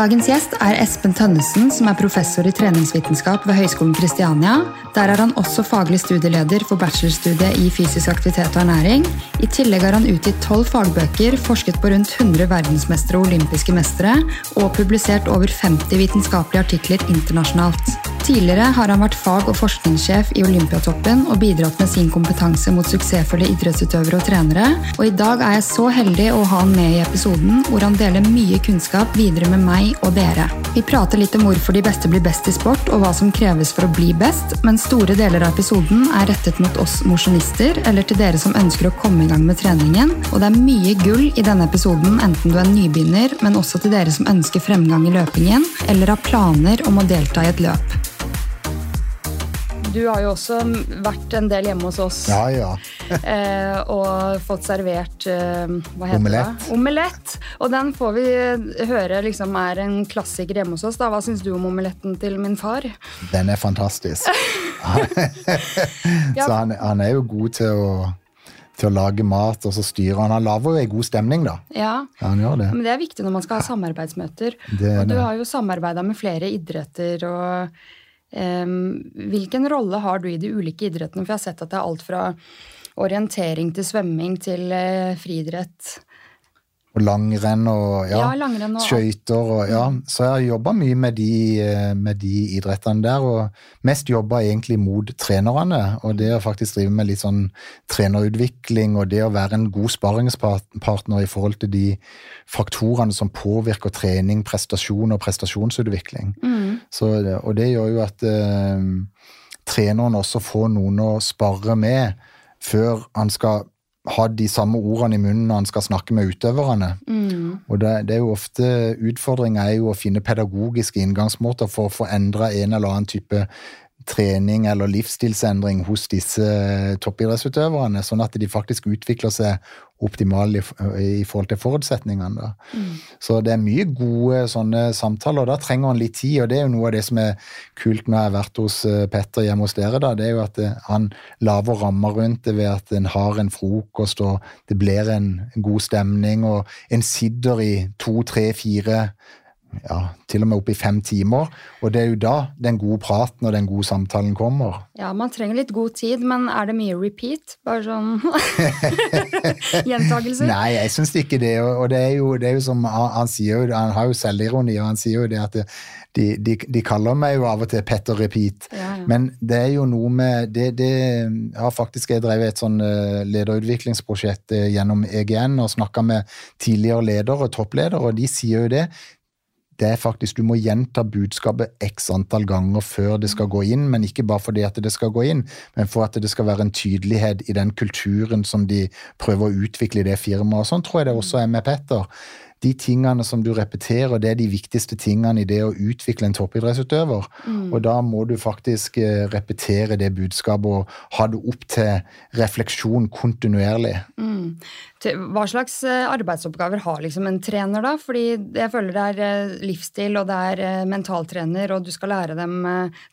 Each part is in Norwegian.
Dagens gjest er Espen Tønnesen, som er professor i treningsvitenskap ved Høgskolen Kristiania. Der er han også faglig studieleder for bachelorstudiet i fysisk aktivitet og ernæring. I tillegg har han utgitt tolv fagbøker, forsket på rundt 100 verdensmestere og olympiske mestere, og publisert over 50 vitenskapelige artikler internasjonalt. Tidligere har han vært fag- og forskningssjef i Olympiatoppen og bidratt med sin kompetanse mot suksessfulle idrettsutøvere og trenere, og i dag er jeg så heldig å ha han med i episoden, hvor han deler mye kunnskap videre med meg og dere. Vi prater litt om hvorfor de beste blir best i sport, og hva som kreves for å bli best, men store deler av episoden er rettet mot oss mosjonister, eller til dere som ønsker å komme i gang med treningen, og det er mye gull i denne episoden, enten du er nybegynner, men også til dere som ønsker fremgang i løpingen, eller har planer om å delta i et løp. Du har jo også vært en del hjemme hos oss Ja, ja. eh, og fått servert eh, hva heter Omelett. det? Omelett. Og den får vi høre liksom er en klassiker hjemme hos oss. da. Hva syns du om omeletten til min far? Den er fantastisk. så han, han er jo god til å, til å lage mat, og så styrer han. Han lager jo ei god stemning, da. Ja, Ja, det. men Det er viktig når man skal ha samarbeidsmøter. Det er og du har jo samarbeida med flere idretter. og Hvilken rolle har du i de ulike idrettene? For jeg har sett at det er alt fra orientering til svømming til eh, friidrett. Og langrenn og ja, Ja, langrenn og skøyter og ja. Så jeg har jobba mye med de, eh, med de idrettene der, og mest jobba egentlig mot trenerne. Og det å faktisk drive med litt sånn trenerutvikling og det å være en god sparringspartner i forhold til de faktorene som påvirker trening, prestasjon og prestasjonsutvikling. Mm. Så, og det gjør jo at eh, treneren også får noen å spare med før han skal ha de samme ordene i munnen når han skal snakke med utøverne. Mm. Og det, det er jo ofte Utfordringa er jo å finne pedagogiske inngangsmåter for å få endra en eller annen type trening eller livsstilsendring hos disse toppidrettsutøverne, sånn at de faktisk utvikler seg optimalt i, i forhold til forutsetningene. Da. Så det er mye gode sånne samtaler, og da trenger han litt tid. Og det er jo noe av det som er kult når jeg har vært hos eh, Petter hjemme hos dere, da. Det er jo at eh, han lager rammer rundt det ved at en har en frokost, og det blir en god stemning, og en sitter i to, tre, fire ja, til og med opp i fem timer. Og det er jo da den gode praten og den gode samtalen kommer. Ja, man trenger litt god tid, men er det mye repeat? Bare sånn gjentagelser? Nei, jeg syns ikke det. Og det er jo, det er jo som han, sier han har jo selvironi, og han sier jo det at det, de, de, de kaller meg jo av og til Petter Repeat. Ja, ja. Men det er jo noe med det, det har faktisk jeg drevet et sånn eh, lederutviklingsprosjekt eh, gjennom EGN og snakka med tidligere ledere, toppledere, og de sier jo det. Det er faktisk, Du må gjenta budskapet x antall ganger før det skal gå inn, men ikke bare fordi at det skal gå inn, men for at det skal være en tydelighet i den kulturen som de prøver å utvikle i det firmaet. Sånn tror jeg det også er med Petter. De tingene som du repeterer, det er de viktigste tingene i det å utvikle en toppidrettsutøver. Og da må du faktisk eh, repetere det budskapet og ha det opp til refleksjon kontinuerlig. Mm. Hva slags eh, arbeidsoppgaver har liksom en trener, da? Fordi jeg føler det er eh, livsstil, og det er eh, mentaltrener, og du skal lære dem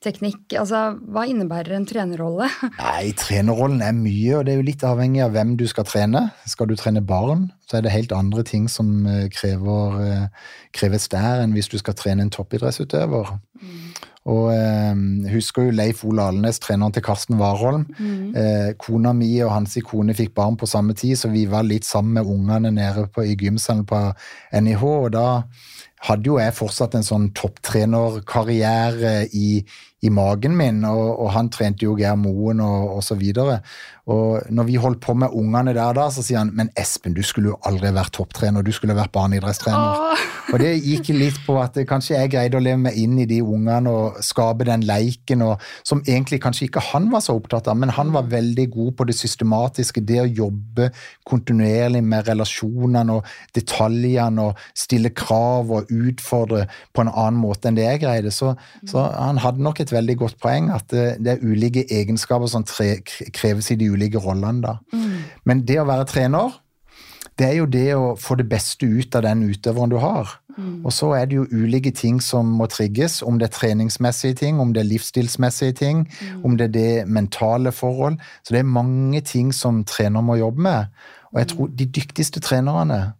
teknikk. Altså, hva innebærer en trenerrolle? Nei, trenerrollen er mye, og det er jo litt avhengig av hvem du skal trene. Skal du trene barn, så er det helt andre ting som krever, kreves der enn hvis du skal trene en toppidrettsutøver. Og eh, husker jo Leif Ole Alnes, treneren til Karsten Warholm. Eh, kona mi og hans kone fikk barn på samme tid, så vi var litt sammen med ungene nede på, i gymsalen på NIH. Og da hadde jo jeg fortsatt en sånn topptrenerkarriere i, i magen min, og, og han trente jo Geir Moen og, og så videre. Og når vi holdt på med ungene der da, så sier han men Espen, du skulle jo aldri vært topptrener, du skulle vært barneidrettstrener. Og det gikk litt på at kanskje jeg greide å leve meg inn i de ungene og skape den leiken, og, som egentlig kanskje ikke han var så opptatt av, men han var veldig god på det systematiske, det å jobbe kontinuerlig med relasjonene og detaljene og stille krav og utfordre på en annen måte enn det jeg greide. Så, så han hadde nok et veldig godt poeng at det, det er ulike egenskaper som tre, kreves i de ulike rollene. da. Men det å være trener det er jo det å få det beste ut av den utøveren du har. Og så er det jo ulike ting som må trigges, om det er treningsmessige ting, om det er livsstilsmessige ting, om det er det mentale forhold. Så det er mange ting som trener må jobbe med. Og jeg tror de dyktigste trenerne,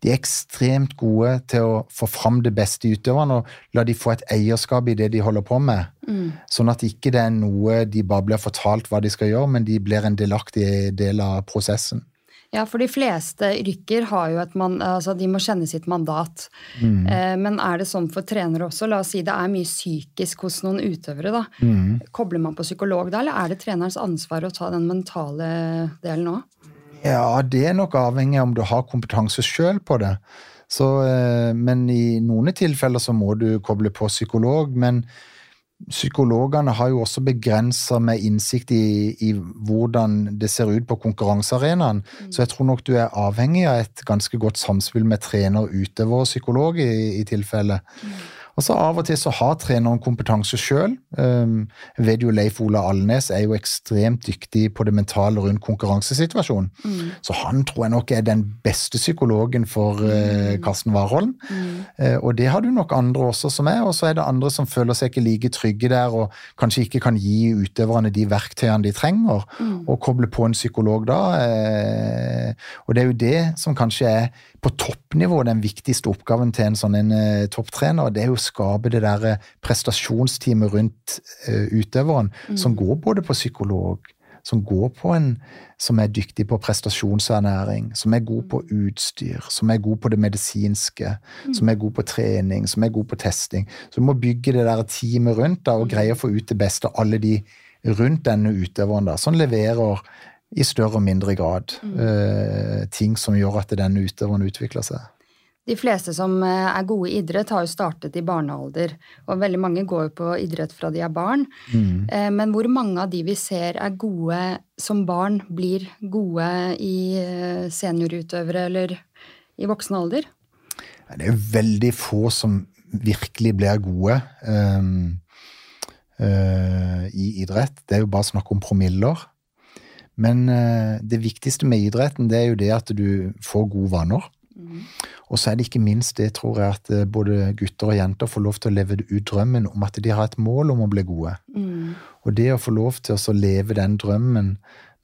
de er ekstremt gode til å få fram det beste i utøverne og la de få et eierskap i det de holder på med. Mm. Sånn at ikke det er noe de bare blir fortalt hva de skal gjøre, men de blir en delaktig del av prosessen. Ja, for de fleste yrker har jo et man, altså de må kjenne sitt mandat. Mm. Eh, men er det sånn for trenere også? La oss si det er mye psykisk hos noen utøvere. da. Mm. Kobler man på psykolog da, eller er det trenerens ansvar å ta den mentale delen òg? Ja, det er nok avhengig av om du har kompetanse sjøl på det. Så, eh, men i noen tilfeller så må du koble på psykolog. men psykologene har jo også begrensa med innsikt i, i, hvordan det ser ut på konkurransearenaen. Mm. Så jeg tror nok du er avhengig av et ganske godt samspill med trener, utøver og psykolog i, i tilfelle. Mm. Og så Av og til så har treneren kompetanse sjøl. Um, vet jo Leif Ola Alnes er jo ekstremt dyktig på det mentale rundt konkurransesituasjonen. Mm. Så han tror jeg nok er den beste psykologen for uh, Karsten Warholm. Mm. Uh, og det har du nok andre også som er, og så er det andre som føler seg ikke like trygge der og kanskje ikke kan gi utøverne de verktøyene de trenger, mm. og koble på en psykolog da. Uh, og det er jo det som kanskje er på toppnivå den viktigste oppgaven til en sånn en, uh, topptrener. det er jo å skape det der eh, prestasjonsteamet rundt uh, utøveren, mm. som går både på psykolog, som går på en som er dyktig på prestasjonsernæring, som er god på mm. utstyr, som er god på det medisinske, mm. som er god på trening, som er god på testing. Så du må bygge det der teamet rundt da, og mm. greie å få ut det beste av alle de rundt denne utøveren, da, som leverer i større og mindre grad. Mm. Uh, ting som gjør at den utøveren utvikler seg. De fleste som eh, er gode i idrett, har jo startet i barnealder. Og veldig mange går jo på idrett fra de er barn. Mm. Uh, men hvor mange av de vi ser er gode som barn, blir gode i seniorutøvere eller i voksen alder? Det er veldig få som virkelig blir gode um, uh, i idrett. Det er jo bare snakk om promiller. Men eh, det viktigste med idretten det er jo det at du får gode vaner. Mm. Og så er det ikke minst det, tror jeg, at eh, både gutter og jenter får lov til å leve ut drømmen om at de har et mål om å bli gode. Mm. Og det å få lov til å leve den drømmen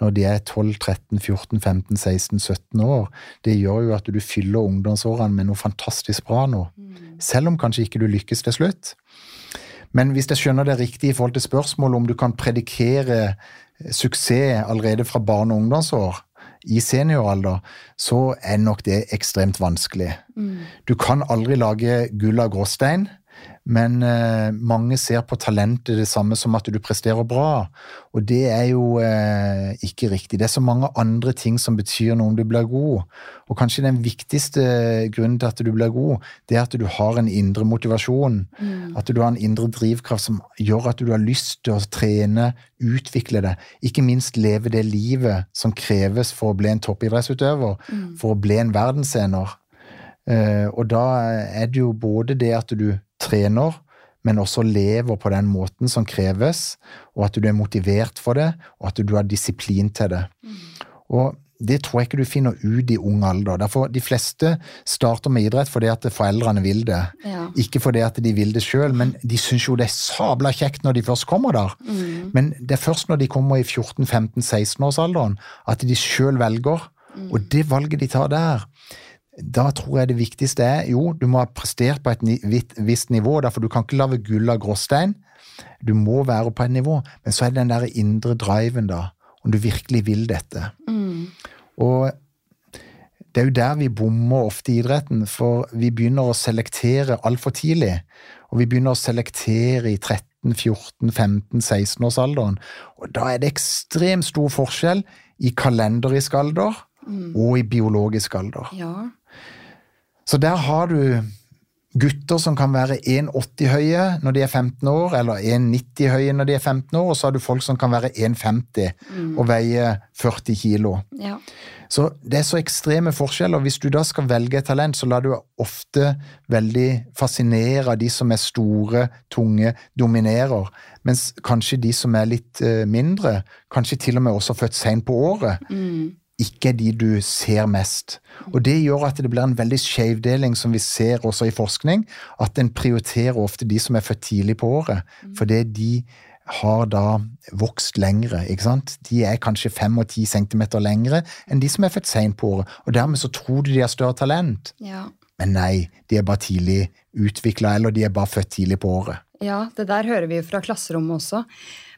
når de er 12, 13, 14, 15, 16, 17 år, det gjør jo at du fyller ungdomsårene med noe fantastisk bra nå. Mm. Selv om kanskje ikke du lykkes til slutt. Men hvis jeg skjønner det riktig i forhold til spørsmålet om du kan predikere suksess allerede fra barne- og ungdomsår, i senioralder, så er nok det ekstremt vanskelig. Mm. Du kan aldri lage gull av gråstein, men eh, mange ser på talentet det samme som at du presterer bra, og det er jo eh, ikke riktig. Det er så mange andre ting som betyr noe om du blir god, og kanskje den viktigste grunnen til at du blir god, det er at du har en indre motivasjon. Mm. At du har en indre drivkraft som gjør at du har lyst til å trene, utvikle det, ikke minst leve det livet som kreves for å bli en toppidrettsutøver, mm. for å bli en verdensener. Uh, og da er det jo både det at du trener, men også lever på den måten som kreves, og at du er motivert for det, og at du har disiplin til det. Mm. Og det tror jeg ikke du finner ut i ung alder. Derfor De fleste starter med idrett fordi at foreldrene vil det. Ja. Ikke fordi at de vil det sjøl, men de syns jo det er sabla kjekt når de først kommer der. Mm. Men det er først når de kommer i 14-15-16-årsalderen at de sjøl velger. Mm. Og det valget de tar der, da tror jeg det viktigste er jo, du må ha prestert på et visst nivå. derfor Du kan ikke lage gull av gråstein. Du må være på et nivå. Men så er det den der indre driven, da. Om du virkelig vil dette. Mm. Og det er jo der vi bommer ofte i idretten, for vi begynner å selektere altfor tidlig. Og vi begynner å selektere i 13, 14, 15, 16-årsalderen. Og da er det ekstremt stor forskjell i kalenderisk alder mm. og i biologisk alder. Ja. Så der har du gutter som kan være 1,80 høye når de er 15 år, eller 1,90 høye når de er 15 år, og så har du folk som kan være 1,50 mm. og veie 40 kilo. Ja. Så det er så ekstreme forskjeller. Hvis du da skal velge et talent, så lar du ofte veldig fascinere av de som er store, tunge, dominerer. Mens kanskje de som er litt uh, mindre, kanskje til og med også født seint på året, mm ikke er de du ser mest. Og Det gjør at det blir en veldig skjevdeling, som vi ser også i forskning, at en prioriterer ofte de som er født tidlig på året. For det de har da vokst lengre. ikke sant? De er kanskje fem og ti centimeter lengre enn de som er født seint på året. Og dermed så tror du de har større talent. Ja. Men nei, de er bare tidlig utvikla, eller de er bare født tidlig på året. ja, det der hører vi jo fra klasserommet også.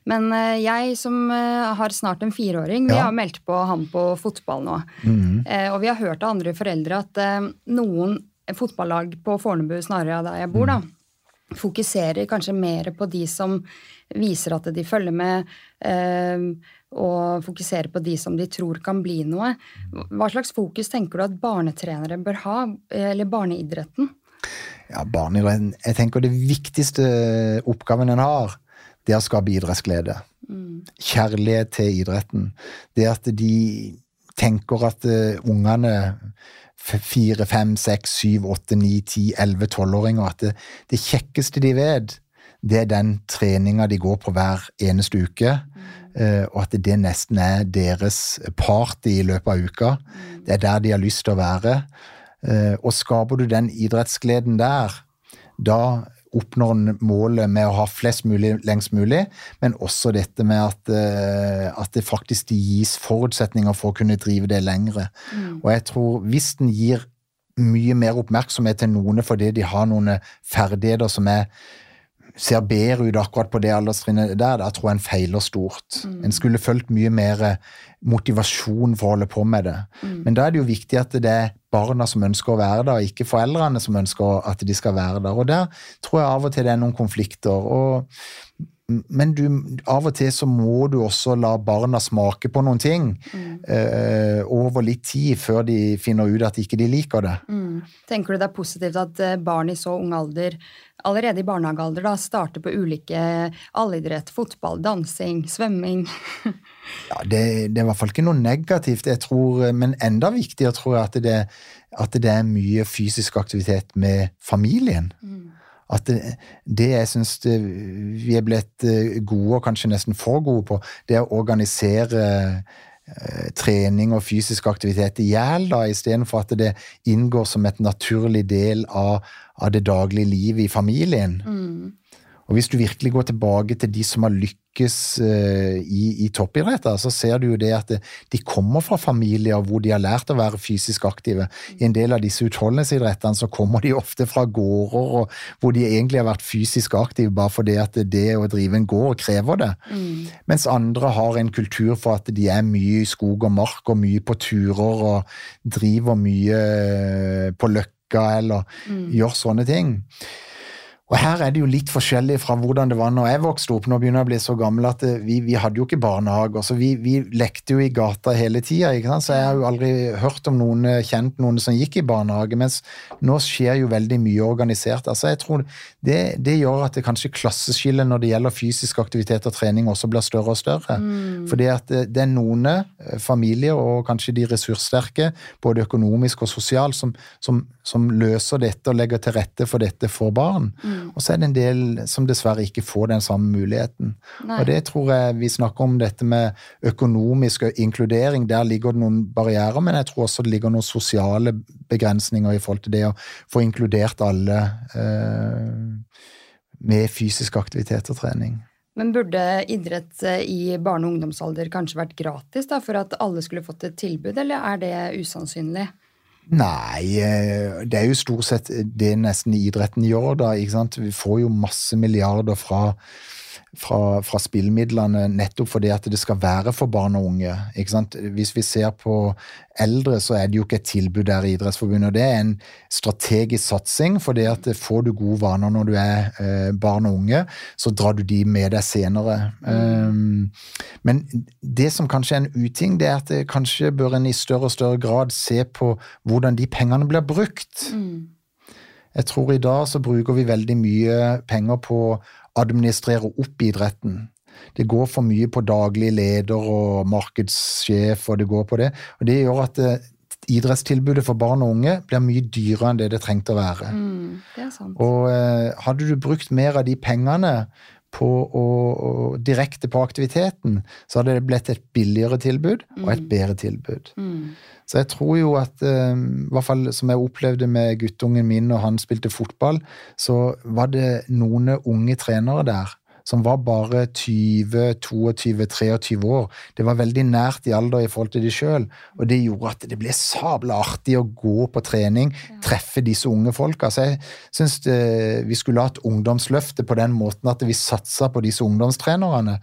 Men eh, jeg som eh, har snart en fireåring, vi har meldt på han på fotball nå. Mhm. Eh, og vi har hørt av andre foreldre at noen fotballag på Fornebu, snarere der jeg bor, da, fokuserer kanskje mer på de som viser at de følger med, og fokuserer på de som de tror kan bli noe. Hva slags fokus tenker du at barnetrenere bør ha, eller barneidretten? Ja, barneidretten Jeg tenker det viktigste oppgaven en har, det å skape idrettsglede. Kjærlighet til idretten. Det at de tenker at uh, ungene fire, fem, seks, syv, åtte, ni, ti, elleve, tolvåringer At det, det kjekkeste de vet, det er den treninga de går på hver eneste uke. eh, Og at det nesten er deres party i løpet av uka. Det er der de har lyst til å være. Eh, Og skaper du den idrettsgleden der, da oppnår målet med å ha flest mulig lengst mulig, men også dette med at, eh, at det faktisk gis forutsetninger for å kunne drive det lengre. Og jeg tror hvis en gir mye mer oppmerksomhet til noen fordi de har noen ferdigheter som er ser bedre ut akkurat på det alderstrinnet der, da tror jeg en feiler stort. En skulle følt mye mer motivasjon for å holde på med det. Men da er det jo viktig at det er barna som ønsker å være der, ikke foreldrene som ønsker at de skal være der. Og der tror jeg av og til det er noen konflikter. og men du, av og til så må du også la barna smake på noen ting eh, over litt tid før de finner ut at ikke de liker det. Mm. Tenker du det er positivt at eh, barn i så ung alder, allerede i barnehagealder, da, starter på ulike allidrett, fotball, dansing, svømming? Ja, det, det er i hvert fall ikke noe negativt, jeg tror, men enda viktigere tror jeg at det, at det er mye fysisk aktivitet med familien. At det, det jeg syns vi er blitt eh, gode, og kanskje nesten for gode på, det er å organisere eh, trening og fysisk aktivitet i hjel, istedenfor at det inngår som et naturlig del av, av det daglige livet i familien. Og hvis du virkelig går tilbake til de som har lykkes eh, i, i toppidretter, så ser du jo det at det, de kommer fra familier hvor de har lært å være fysisk aktive. I en del av disse utholdenhetsidrettene så kommer de ofte fra gårder og, hvor de egentlig har vært fysisk aktive bare fordi at det å drive en gård krever det. Mens andre har en kultur for at de er mye i skog og mark og mye på turer og driver mye eh, på løkka eller gjør sånne ting. Og her er det jo litt forskjellig fra hvordan det var når jeg vokste opp. Nå begynner jeg å bli så gammel at eh, vi, vi hadde jo ikke barnehager, så vi, vi lekte jo i gata hele tida. Så jeg har jo aldri hørt om noen eh, kjent noen som gikk i barnehage. Mens nå skjer jo veldig mye organisert. Altså jeg tror det, det gjør at det kanskje klasseskillet når det gjelder fysisk aktivitet og trening også blir større og større. Fordi at det, det er noen eh, familier, og kanskje de ressurssterke, både økonomisk og sosialt, som, som, som løser dette og legger til rette for dette for barn. Og så er det en del som dessverre ikke får den samme muligheten. Nei. Og det tror jeg vi snakker om dette med økonomisk inkludering. Der ligger det noen barrierer, men jeg tror også det ligger noen sosiale begrensninger i forhold til det å få inkludert alle eh, med fysisk aktivitet og trening. Men burde idrett eh, i barne- og ungdomsalder kanskje vært gratis da, for at alle skulle fått et tilbud, eller er det usannsynlig? Nei, eh, det er jo stort sett det nesten idretten gjør, da. ikke sant? Vi får jo masse milliarder fra, fra, fra spillmidlene nettopp fordi at det skal være for barn og unge. ikke sant? Hvis vi ser på eldre, så er det jo ikke et tilbud der i Idrettsforbundet. og Det er en strategisk satsing, for det at får du gode vaner når du er eh, barn og unge, så drar du de med deg senere. Um, men det som kanskje er en uting, det er at det kanskje bør en i større og større grad se på hvordan de pengene blir brukt. Jeg tror i dag så bruker vi veldig mye penger på å administrere opp idretten. Det går for mye på daglig leder og markedssjef, og det går på det. Og det gjør at eh, idrettstilbudet for barn og unge blir mye dyrere enn det det trengte å være. Mm, det er sant. Og eh, hadde du brukt mer av de pengene på å, direkte på aktiviteten, så hadde det blitt et billigere tilbud og et bedre tilbud. Mm. Så jeg tror jo at, eh, i hvert fall som jeg opplevde med guttungen min når han spilte fotball, så var det noen unge trenere der som var bare 20, 22, 23 år. Det var veldig nært i alder i forhold til de sjøl, og det gjorde at det ble sabla artig å gå på trening, treffe disse unge folka. Så jeg syns vi skulle hatt ungdomsløftet på den måten at vi satsa på disse ungdomstrenerne.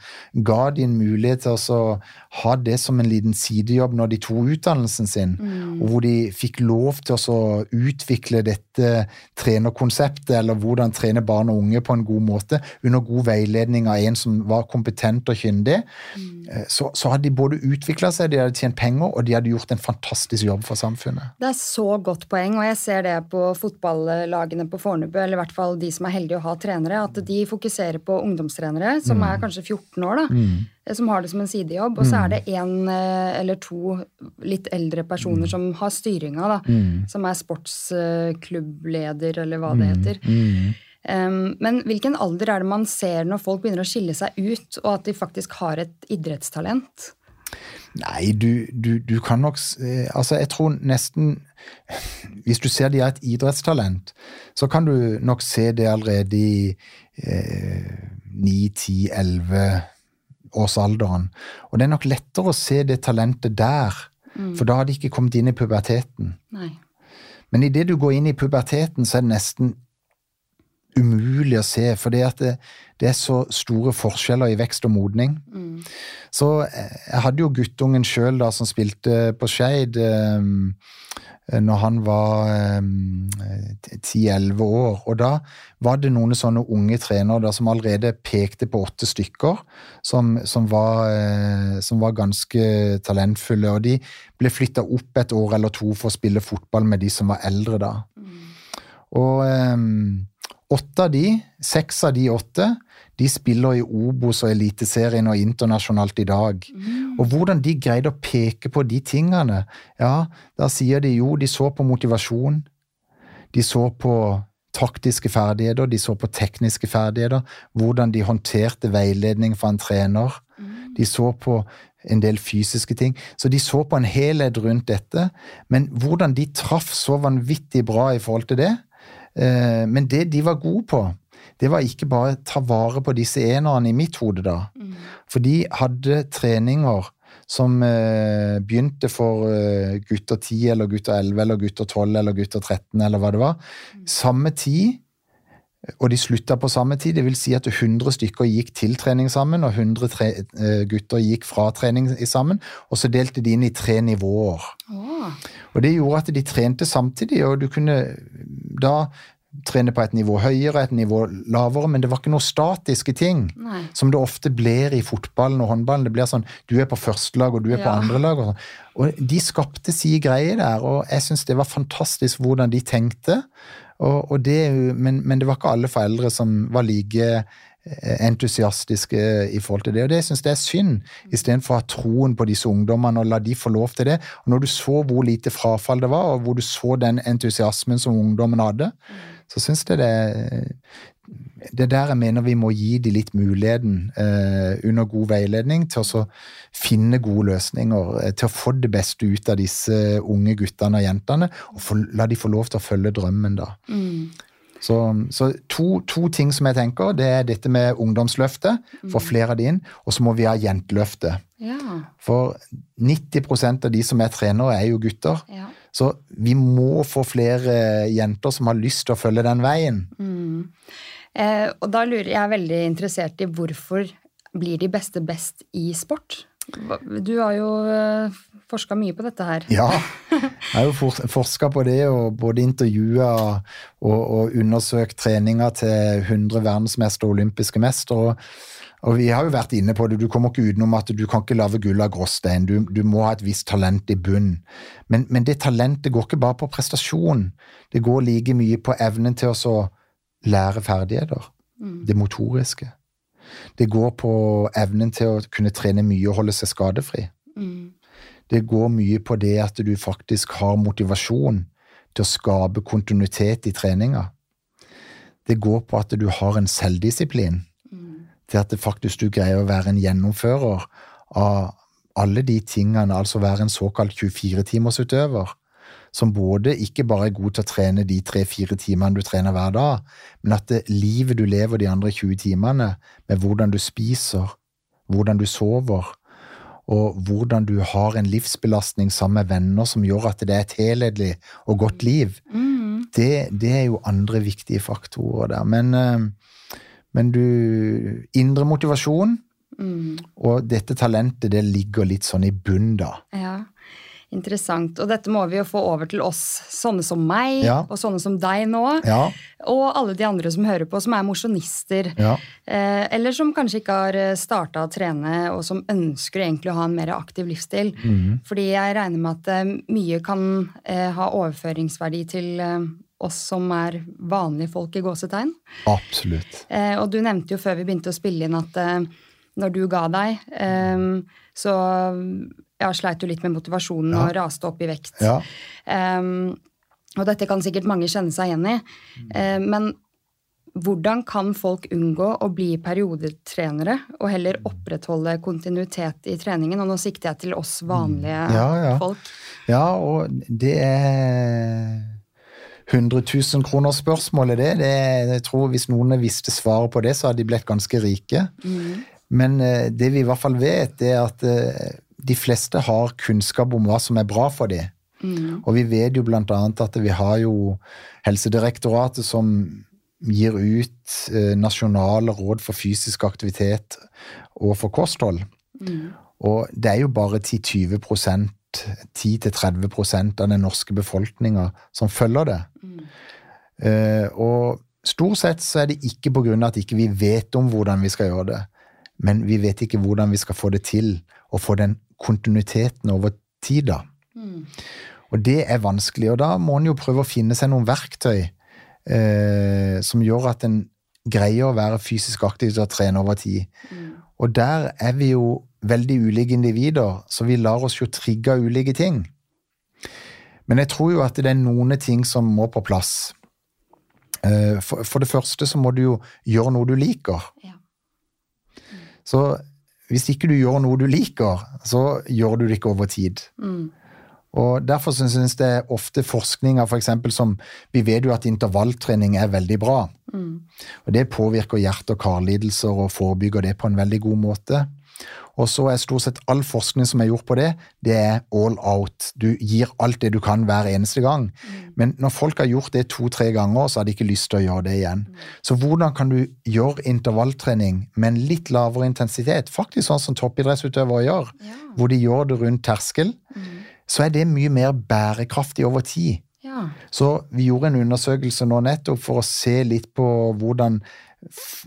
Ga de en mulighet til å ha det som en liten sidejobb når de tok utdannelsen sin, mm. og hvor de fikk lov til å utvikle dette trenerkonseptet, eller hvordan trene barn og unge på en god måte, under god veiledning av en som var kompetent og kyndig, mm. så, så, hadde de både utvikla seg, de hadde tjent penger, og de hadde gjort en fantastisk jobb for samfunnet. Det er så godt poeng, og jeg ser det på fotballagene på Fornebu, eller i hvert fall de som er heldige å ha trenere, at de fokuserer på ungdomstrenere som mm. er kanskje 14 år. da, mm som har det som en sidejobb. Og så er det én mm. eh, eller to litt eldre personer mm. som har styringa, da. Mm. Som er sportsklubbleder, eller hva det mm. heter. Um, men hvilken alder er det man ser når folk begynner å skille seg ut, og at de faktisk har et idrettstalent? Nei, du, du, du kan nok Altså, jeg tror nesten Hvis du ser de har et idrettstalent, så kan du nok se det allerede i eh, 9, 10, 11 årsalderen. Og det er nok lettere å se det talentet der, mm. for da har de ikke kommet inn i puberteten. Nei. Men idet du går inn i puberteten, så er det nesten umulig å se, fordi at det, det, er så store forskjeller i vekst og modning. Mm. Så eh, jeg hadde jo guttungen sjøl som spilte på Skeid. Eh, når han var eh, år. Og da var det noen sånne unge trenere da, som allerede pekte på åtte stykker, som, som, var, eh, som var, ganske talentfulle. Og de ble flytta opp et år eller to for å spille fotball med de som var eldre da. Mm. Og eh, åtte av de, seks av de åtte, de spiller i Obos og Eliteserien og internasjonalt i dag. Mm. Og hvordan de greide å peke på de tingene, ja, da sier de jo de så på motivasjon, de så på taktiske ferdigheter, de så på tekniske ferdigheter, hvordan de håndterte veiledning fra en trener. Mm. De så på en del fysiske ting. Så de så på en helhet rundt dette. Men hvordan de traff så vanvittig bra i forhold til det, men det de var gode på, det var ikke bare ta vare på disse enerne i mitt hode, da. Mm. For de hadde treninger som eh, begynte for eh, gutter 10 eller gutter 11 eller gutter 12 eller gutter 13 eller hva det var. Mm. Samme tid, og de slutta på samme tid. Det vil si at 100 stykker gikk til trening sammen, og 100 tre, eh, gutter gikk fra trening sammen. Og så delte de inn i tre nivåer. Oh. Og det gjorde at de trente samtidig, og du kunne da trene på et nivå høyere, et nivå lavere, men det var ikke noen statiske ting. Nei. Som det ofte blir i fotballen og håndballen. Det blir sånn du er på første lag, og du er ja. på andre lag. Og, sånn. og de skapte si greie der, og jeg syns det var fantastisk hvordan de tenkte. Og, og det, men, men, det var ikke alle foreldre som var like entusiastiske i forhold til det. Og det syns jeg er synd, istedenfor å ha troen på disse ungdommene og la de få lov til det. Og når du så hvor lite frafall det var, og hvor du så den entusiasmen som ungdommen hadde, så syns jeg det det er der jeg mener vi må gi de litt muligheten, eh, under god veiledning, til å finne gode løsninger. Eh, til å få det beste ut av disse unge guttene og jentene, og få, la de få lov til å følge drømmen, da. Mm. Så, så to, to, ting som jeg tenker, det er dette med ungdomsløftet, få mm. flere av de inn, og så må vi ha jenteløftet. Ja. For 90% av de som er trenere, er jo gutter. Ja. Så vi må få flere jenter som har lyst til å følge den veien. Mm. Eh, og da lurer jeg veldig interessert i hvorfor blir de beste best i sport? Du har jo eh, forska mye på dette her. Ja, jeg har jo forska på det og både intervjua og, og undersøkt treninga til 100 verdensmestere og olympiske mestere. Og vi har jo vært inne på det, du kommer ikke utenom at du kan ikke lage gull av gråstein. Du, du, må ha et visst talent i bunn. Men, men, det talentet går ikke bare på prestasjon. Det går like mye på evnen til å lære ferdigheter. Mm. Det motoriske. Det går på evnen til å kunne trene mye og holde seg skadefri. Mm. Det går mye på det at du faktisk har motivasjon til å skape kontinuitet i treninga. Det går på at du har en selvdisiplin til at faktisk du greier å være en gjennomfører av alle de tingene, altså være en såkalt 24-timersutøver, som både ikke bare er god til å trene de tre-fire timene du trener hver dag, men at det livet du lever de andre 20 timene, med hvordan du spiser, hvordan du sover, og hvordan du har en livsbelastning sammen med venner som gjør at det er et helhetlig og godt liv, Mm. det, det er jo andre viktige faktorer der. Men, eh, men du Indre motivasjon Mm. og dette talentet, det ligger litt sånn i bunnen, da. Ja, interessant. Og dette må vi jo få over til oss, sånne som meg, Ja. og sånne som deg nå. Ja, Og alle de andre som hører på, som er mosjonister. ja. Eh, eller som kanskje ikke har starta å trene, og som ønsker egentlig å ha en mer aktiv livsstil. Mhm. Fordi jeg regner med at eh, mye kan eh, ha overføringsverdi til eh, oss som er vanlige folk i gåsetegn. Absolutt. Eh, og du nevnte jo før vi begynte å spille inn at eh, når du ga deg, eh, så ja, sleit jo litt med motivasjonen og raste opp i vekt. Eh, og dette kan sikkert mange kjenne seg igjen i. Uh, men hvordan kan folk unngå å bli periodetrenere og heller opprettholde kontinuitet i treningen? Og nå sikter jeg til oss vanlige Ja, ja. folk. Ja, og det er 100 000 kroner spørsmålet, det. det er, jeg tror Hvis noen visste svaret på det, så hadde de blitt ganske rike. Men eh, det vi i hvert fall vet, er at eh, de fleste har kunnskap om hva som er bra for dem. Og vi vet jo blant annet at vi har jo Helsedirektoratet som gir ut eh, nasjonale råd for fysisk aktivitet og for kosthold. Og det er jo bare 10-20% 10-30% av den norske befolkninga som følger det. Eh, og stort sett så er det ikke på grunn av at ikke vi vet om hvordan vi skal gjøre det, men vi vet ikke hvordan vi skal få det til, og få den kontinuiteten over tid, da. Og det er vanskelig, og da må en jo prøve å finne seg noen verktøy eh, som gjør at en greier å være fysisk aktiv og trene over tid. Og der er vi jo veldig ulike individer, så vi lar oss jo trigge av ulike ting. Men jeg tror jo at det er noen ting som må på plass. Eh, For, for det første så må du jo gjøre noe du liker. Ja. Så hvis ikke du gjør noe du liker, så gjør du det ikke over tid. Mm. Og Derfor synes jeg det er ofte forskninger for eksempel, som Vi vet jo at intervalltrening er veldig bra. Og Det påvirker hjerte- og karlidelser og forebygger det på en veldig god måte. Og så er stort sett all forskning som er gjort på det, det er all out. Du gir alt det du kan hver eneste gang. Men når folk har gjort det to-tre ganger, så har de ikke lyst til å gjøre det igjen. Så hvordan kan du gjøre intervalltrening med en litt lavere intensitet, faktisk sånn som toppidrettsutøvere gjør, Ja. hvor de gjør det rundt terskel, så er det mye mer bærekraftig over tid. Ja. Så vi gjorde en undersøkelse nå nettopp for å se litt på hvordan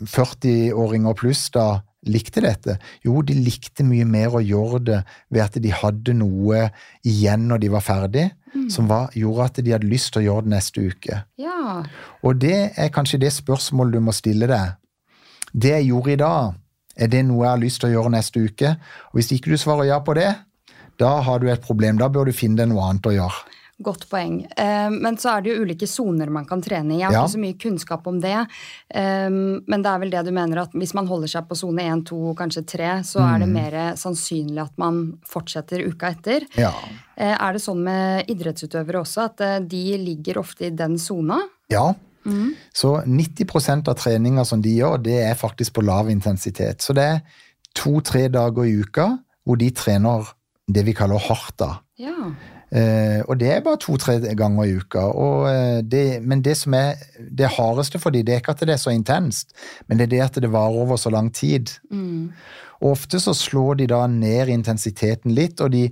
40-åringer pluss da likte dette. Jo, de likte mye mer å gjøre det ved at de hadde noe igjen når de var ferdig, som var, gjorde at de hadde lyst til å gjøre det neste uke. ja. Og det er kanskje det spørsmålet du må stille deg. Det jeg gjorde i dag, er det noe jeg har lyst til å gjøre neste uke? Og hvis ikke du svarer ja på det, da har du et problem. Da bør du finne deg noe annet å gjøre. Godt poeng. Eh, men så er det jo ulike soner man kan trene i. Jeg har Ja. ikke så mye kunnskap om det. Eh, men det er vel det du mener, at hvis man holder seg på sone 1, 2, kanskje 3, så er Mm. det mer sannsynlig at man fortsetter uka etter. Ja. Eh, er det sånn med idrettsutøvere også, at de ligger ofte i den sona? Ja. Så 90 av treninga som de gjør, det er faktisk på lav intensitet. Så det er to-tre dager i uka hvor de trener det vi kaller hardt. da. Ja. Eh, og det er bare to-tre ganger i uka. Og, eh, det, men det som er det hardeste for dem, det er ikke at det er så intenst, men det er det at det varer over så lang tid. Mm. Og ofte så slår de da ned intensiteten litt, og de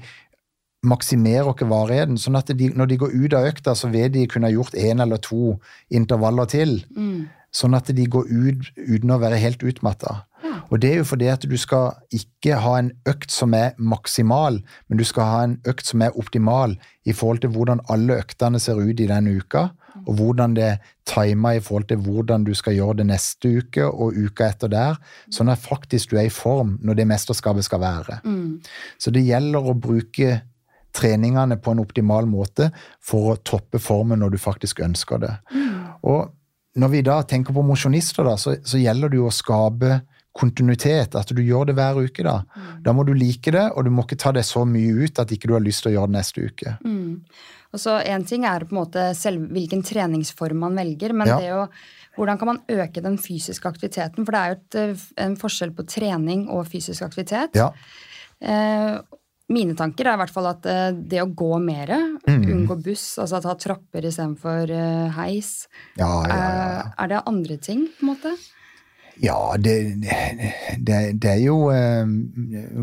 maksimerer ikke varigheten. Sånn at de, når de går ut av økta, så vil de kunne ha gjort én eller to intervaller til. Mm. Sånn at de går ut uten å være helt utmatta. Og det er jo fordi at du skal ikke ha en økt som er maksimal, men du skal ha en økt som er optimal i forhold til hvordan alle øktene ser ut i den uka, og hvordan det er tima i forhold til hvordan du skal gjøre det neste uke og uka etter der, sånn at faktisk du er i form når det mesterskapet skal være. Mm. Så det gjelder å bruke treningene på en optimal måte for å toppe formen når du faktisk ønsker det. Og når vi da tenker på mosjonister, så, så gjelder det jo å skape kontinuitet, at du gjør det hver uke. Da Da må du like det, og du må ikke ta det så mye ut at ikke du har lyst til å gjøre det neste uke. Mm. Og så En ting er på en måte selv hvilken treningsform man velger, men Ja. det å, hvordan kan man øke den fysiske aktiviteten? For det er jo et, eh, en forskjell på trening og fysisk aktivitet. Ja. Eh, mine tanker er i hvert fall at eh, det å gå mer, Mm. unngå buss, altså ta trapper istedenfor eh, heis, Ja, ja, ja, er det andre ting, på en måte? Ja, det, det, det er jo eh,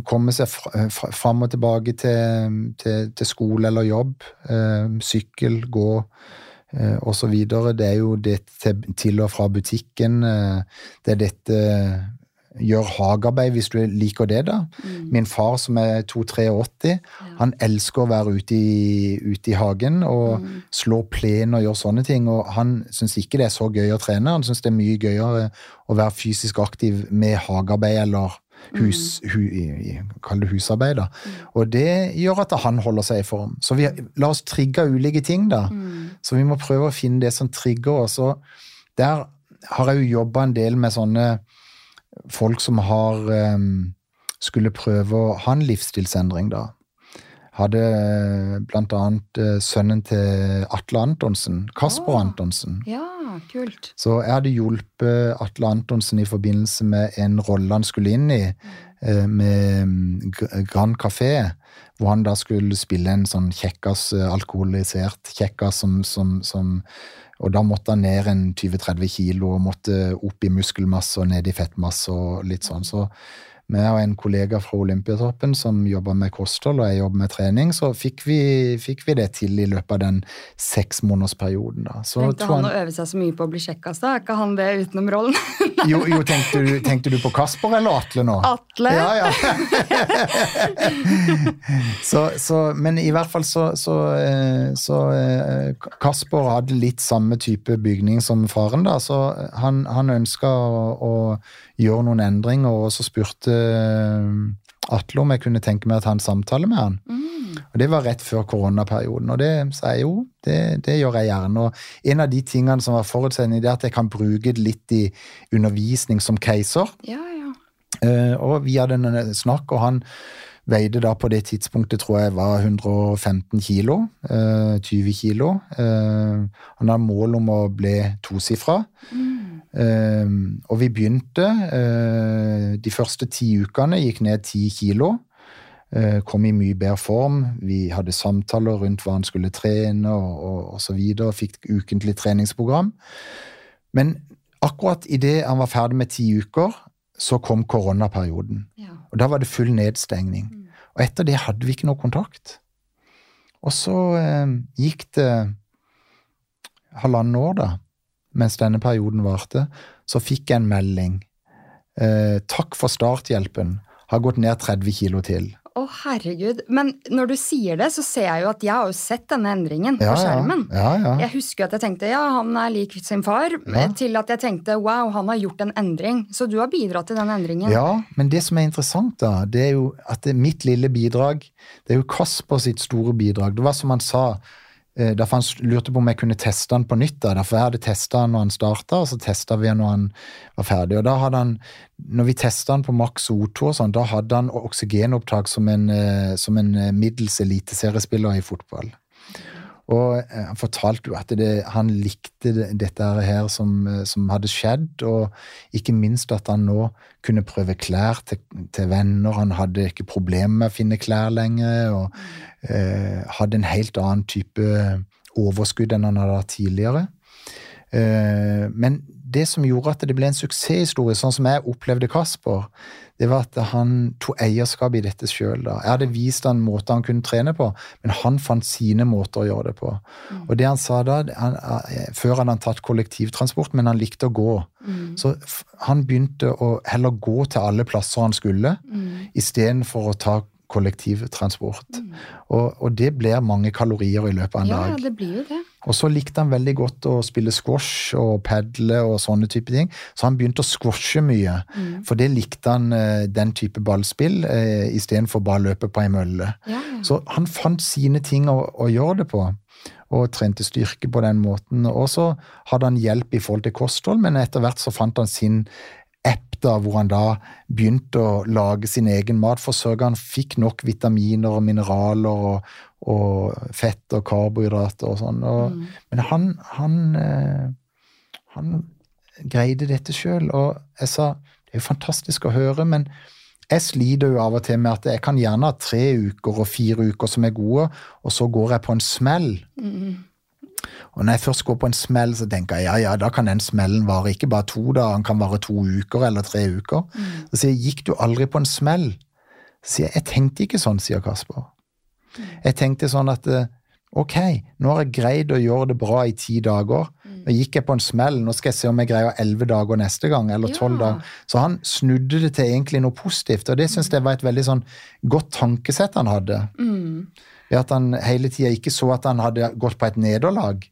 Komme seg fra- fra- fram og tilbake til, til, til skole eller jobb. Eh, sykkel, gå eh, osv. Det er jo det til, til og fra butikken. Det er dette Gjør hagearbeid hvis du liker det, da. Min far som er 2-83, han elsker å være ute i, ute i hagen og slå plen og gjøre sånne ting. Og han syns ikke det er så gøy å trene. Han syns det er mye gøyere å være fysisk aktiv med hagearbeid eller hus, hu, i- i- kall det husarbeid. da. Og det gjør at han holder seg i form. Så vi, la oss trigge ulike ting, da. Så vi må prøve å finne det som trigger oss. Og der har jeg jo jobba en del med sånne folk som har um, skulle prøve å ha en livsstilsendring, da. Hadde eh, blant annet eh, sønnen til Atle Antonsen, Kasper oh, Antonsen. Ja, kult. Så jeg hadde hjulpet Atle Antonsen i forbindelse med en rolle han skulle inn i, eh, med mm, Grand Café, hvor han da skulle spille en sånn kjekkas, alkoholisert kjekkas som, som, som Og da måtte han ned en 20-30 kilo og måtte opp i muskelmasse og ned i fettmasse og litt sånn. Så vi og en kollega fra Olympiatoppen som jobber med kosthold, og jeg jobber med trening, så fikk vi, fikk vi det til i løpet av den seksmånedersperioden. Tenkte han, han å øve seg så mye på å bli kjekkas, da? Er ikke han det utenom rollen? Jo, jo tenkte, du, tenkte du på Kasper eller Atle nå? Atle? Ja, ja. så, så, men i hvert fall så, så, eh, så eh, Kasper hadde litt samme type bygning som faren, da, så han, han ønska å, å gjøre noen endringer, og så spurte Atle om jeg kunne tenke meg å ta en samtale med han. Og Det var rett før koronaperioden, og det sa jeg jo, det, det gjør jeg gjerne. Og en av de tingene som var forutsetningen, det er at jeg kan bruke det litt i undervisning som keiser. Ja, ja. Uh, og vi hadde en snakk, og han veide da på det tidspunktet tror jeg var 115 kilo. uh, 20 kilo. Uh, han hadde mål om å bli tosifra. Eh, og vi begynte. eh, de første ti ukene gikk ned ti kilo. Eh, kom i mye bedre form. Vi hadde samtaler rundt hva han skulle trene og, og, og så videre. Fikk ukentlig treningsprogram. Men akkurat idet han var ferdig med ti uker, så kom koronaperioden. ja. Og da var det full nedstengning. Og etter det hadde vi ikke noe kontakt. Og så eh, gikk det halvannet år, da, mens denne perioden varte. Så fikk jeg en melding. Eh, takk for starthjelpen. Har gått ned 30 kilo til. Å, herregud. Men når du sier det, så ser jeg jo at jeg har jo sett denne endringen på Ja, på skjermen. Ja, ja. Jeg husker at jeg tenkte ja, han er lik sin far, til at jeg tenkte wow, han har gjort en endring. Så du har bidratt til den endringen. Ja, men det som er interessant, da, det er jo at det, mitt lille bidrag Det er jo Kasper sitt store bidrag. Det var som han sa Derfor han lurte på om jeg kunne teste han på nytt. da, Derfor jeg hadde testa han når han starta, og så testa vi han når han var ferdig. Og da hadde han, når vi testa han på maks O2, og sånn, da hadde han oksygenopptak som en, eh, som en eh, middels eliteseriespiller i fotball. Og eh, han fortalte jo at det, han likte dette her som, eh, som hadde skjedd, og ikke minst at han nå kunne prøve klær til, til venner. Han hadde ikke problemer med å finne klær lenger, og eh, hadde en helt annen type overskudd enn han hadde hatt tidligere. Eh, men det som gjorde at det ble en suksesshistorie, sånn som jeg opplevde Kasper, det var at han tok eierskap i dette sjøl. Jeg hadde vist han måter han kunne trene på, men han fant sine måter å gjøre det på. Og det han sa da, han, eh, Før hadde han tatt kollektivtransport, men han likte å gå. Så han begynte å heller gå til alle plasser han skulle, istedenfor å ta kollektivtransport. Og, og det blir mange kalorier i løpet av en Ja, dag. ja, det blir jo det. Og så likte han veldig godt å spille squash og padle og sånne type ting. Så han begynte å squashe mye, for det likte han eh, den type ballspill eh, istedenfor bare løpe på ei mølle. Ja, ja. Så han fant sine ting å, å gjøre det på, og trente styrke på den måten. Og så hadde han hjelp i forhold til kosthold, men etter hvert så fant han sin app hvor han da begynte å lage sin egen mat, for sørge han fikk nok vitaminer og mineraler og, og fett og karbohydrater og sånn. Mm. Men han, han, eh, han greide dette sjøl, og jeg sa det er jo fantastisk å høre, men jeg sliter jo av og til med at jeg kan gjerne ha tre uker og fire uker som er gode, og så går jeg på en smell. Mm. Og når jeg først går på en smell, så tenker jeg ja, ja, da kan den smellen vare ikke bare to dager, den kan vare to uker eller tre uker. Mm. Så sier jeg gikk du aldri på en smell? Så sier jeg jeg tenkte ikke sånn, sier Kasper. Mm. Jeg tenkte sånn at eh, ok, nå har jeg greid å gjøre det bra i ti dager. Mm. Nå gikk jeg på en smell, nå skal jeg se om jeg greier elleve dager neste gang, eller tolv ja. dager. Så han snudde det til egentlig noe positivt, og det syns jeg var et veldig sånn godt tankesett han hadde. Mm. Ved at han hele tida ikke så at han hadde gått på et nederlag.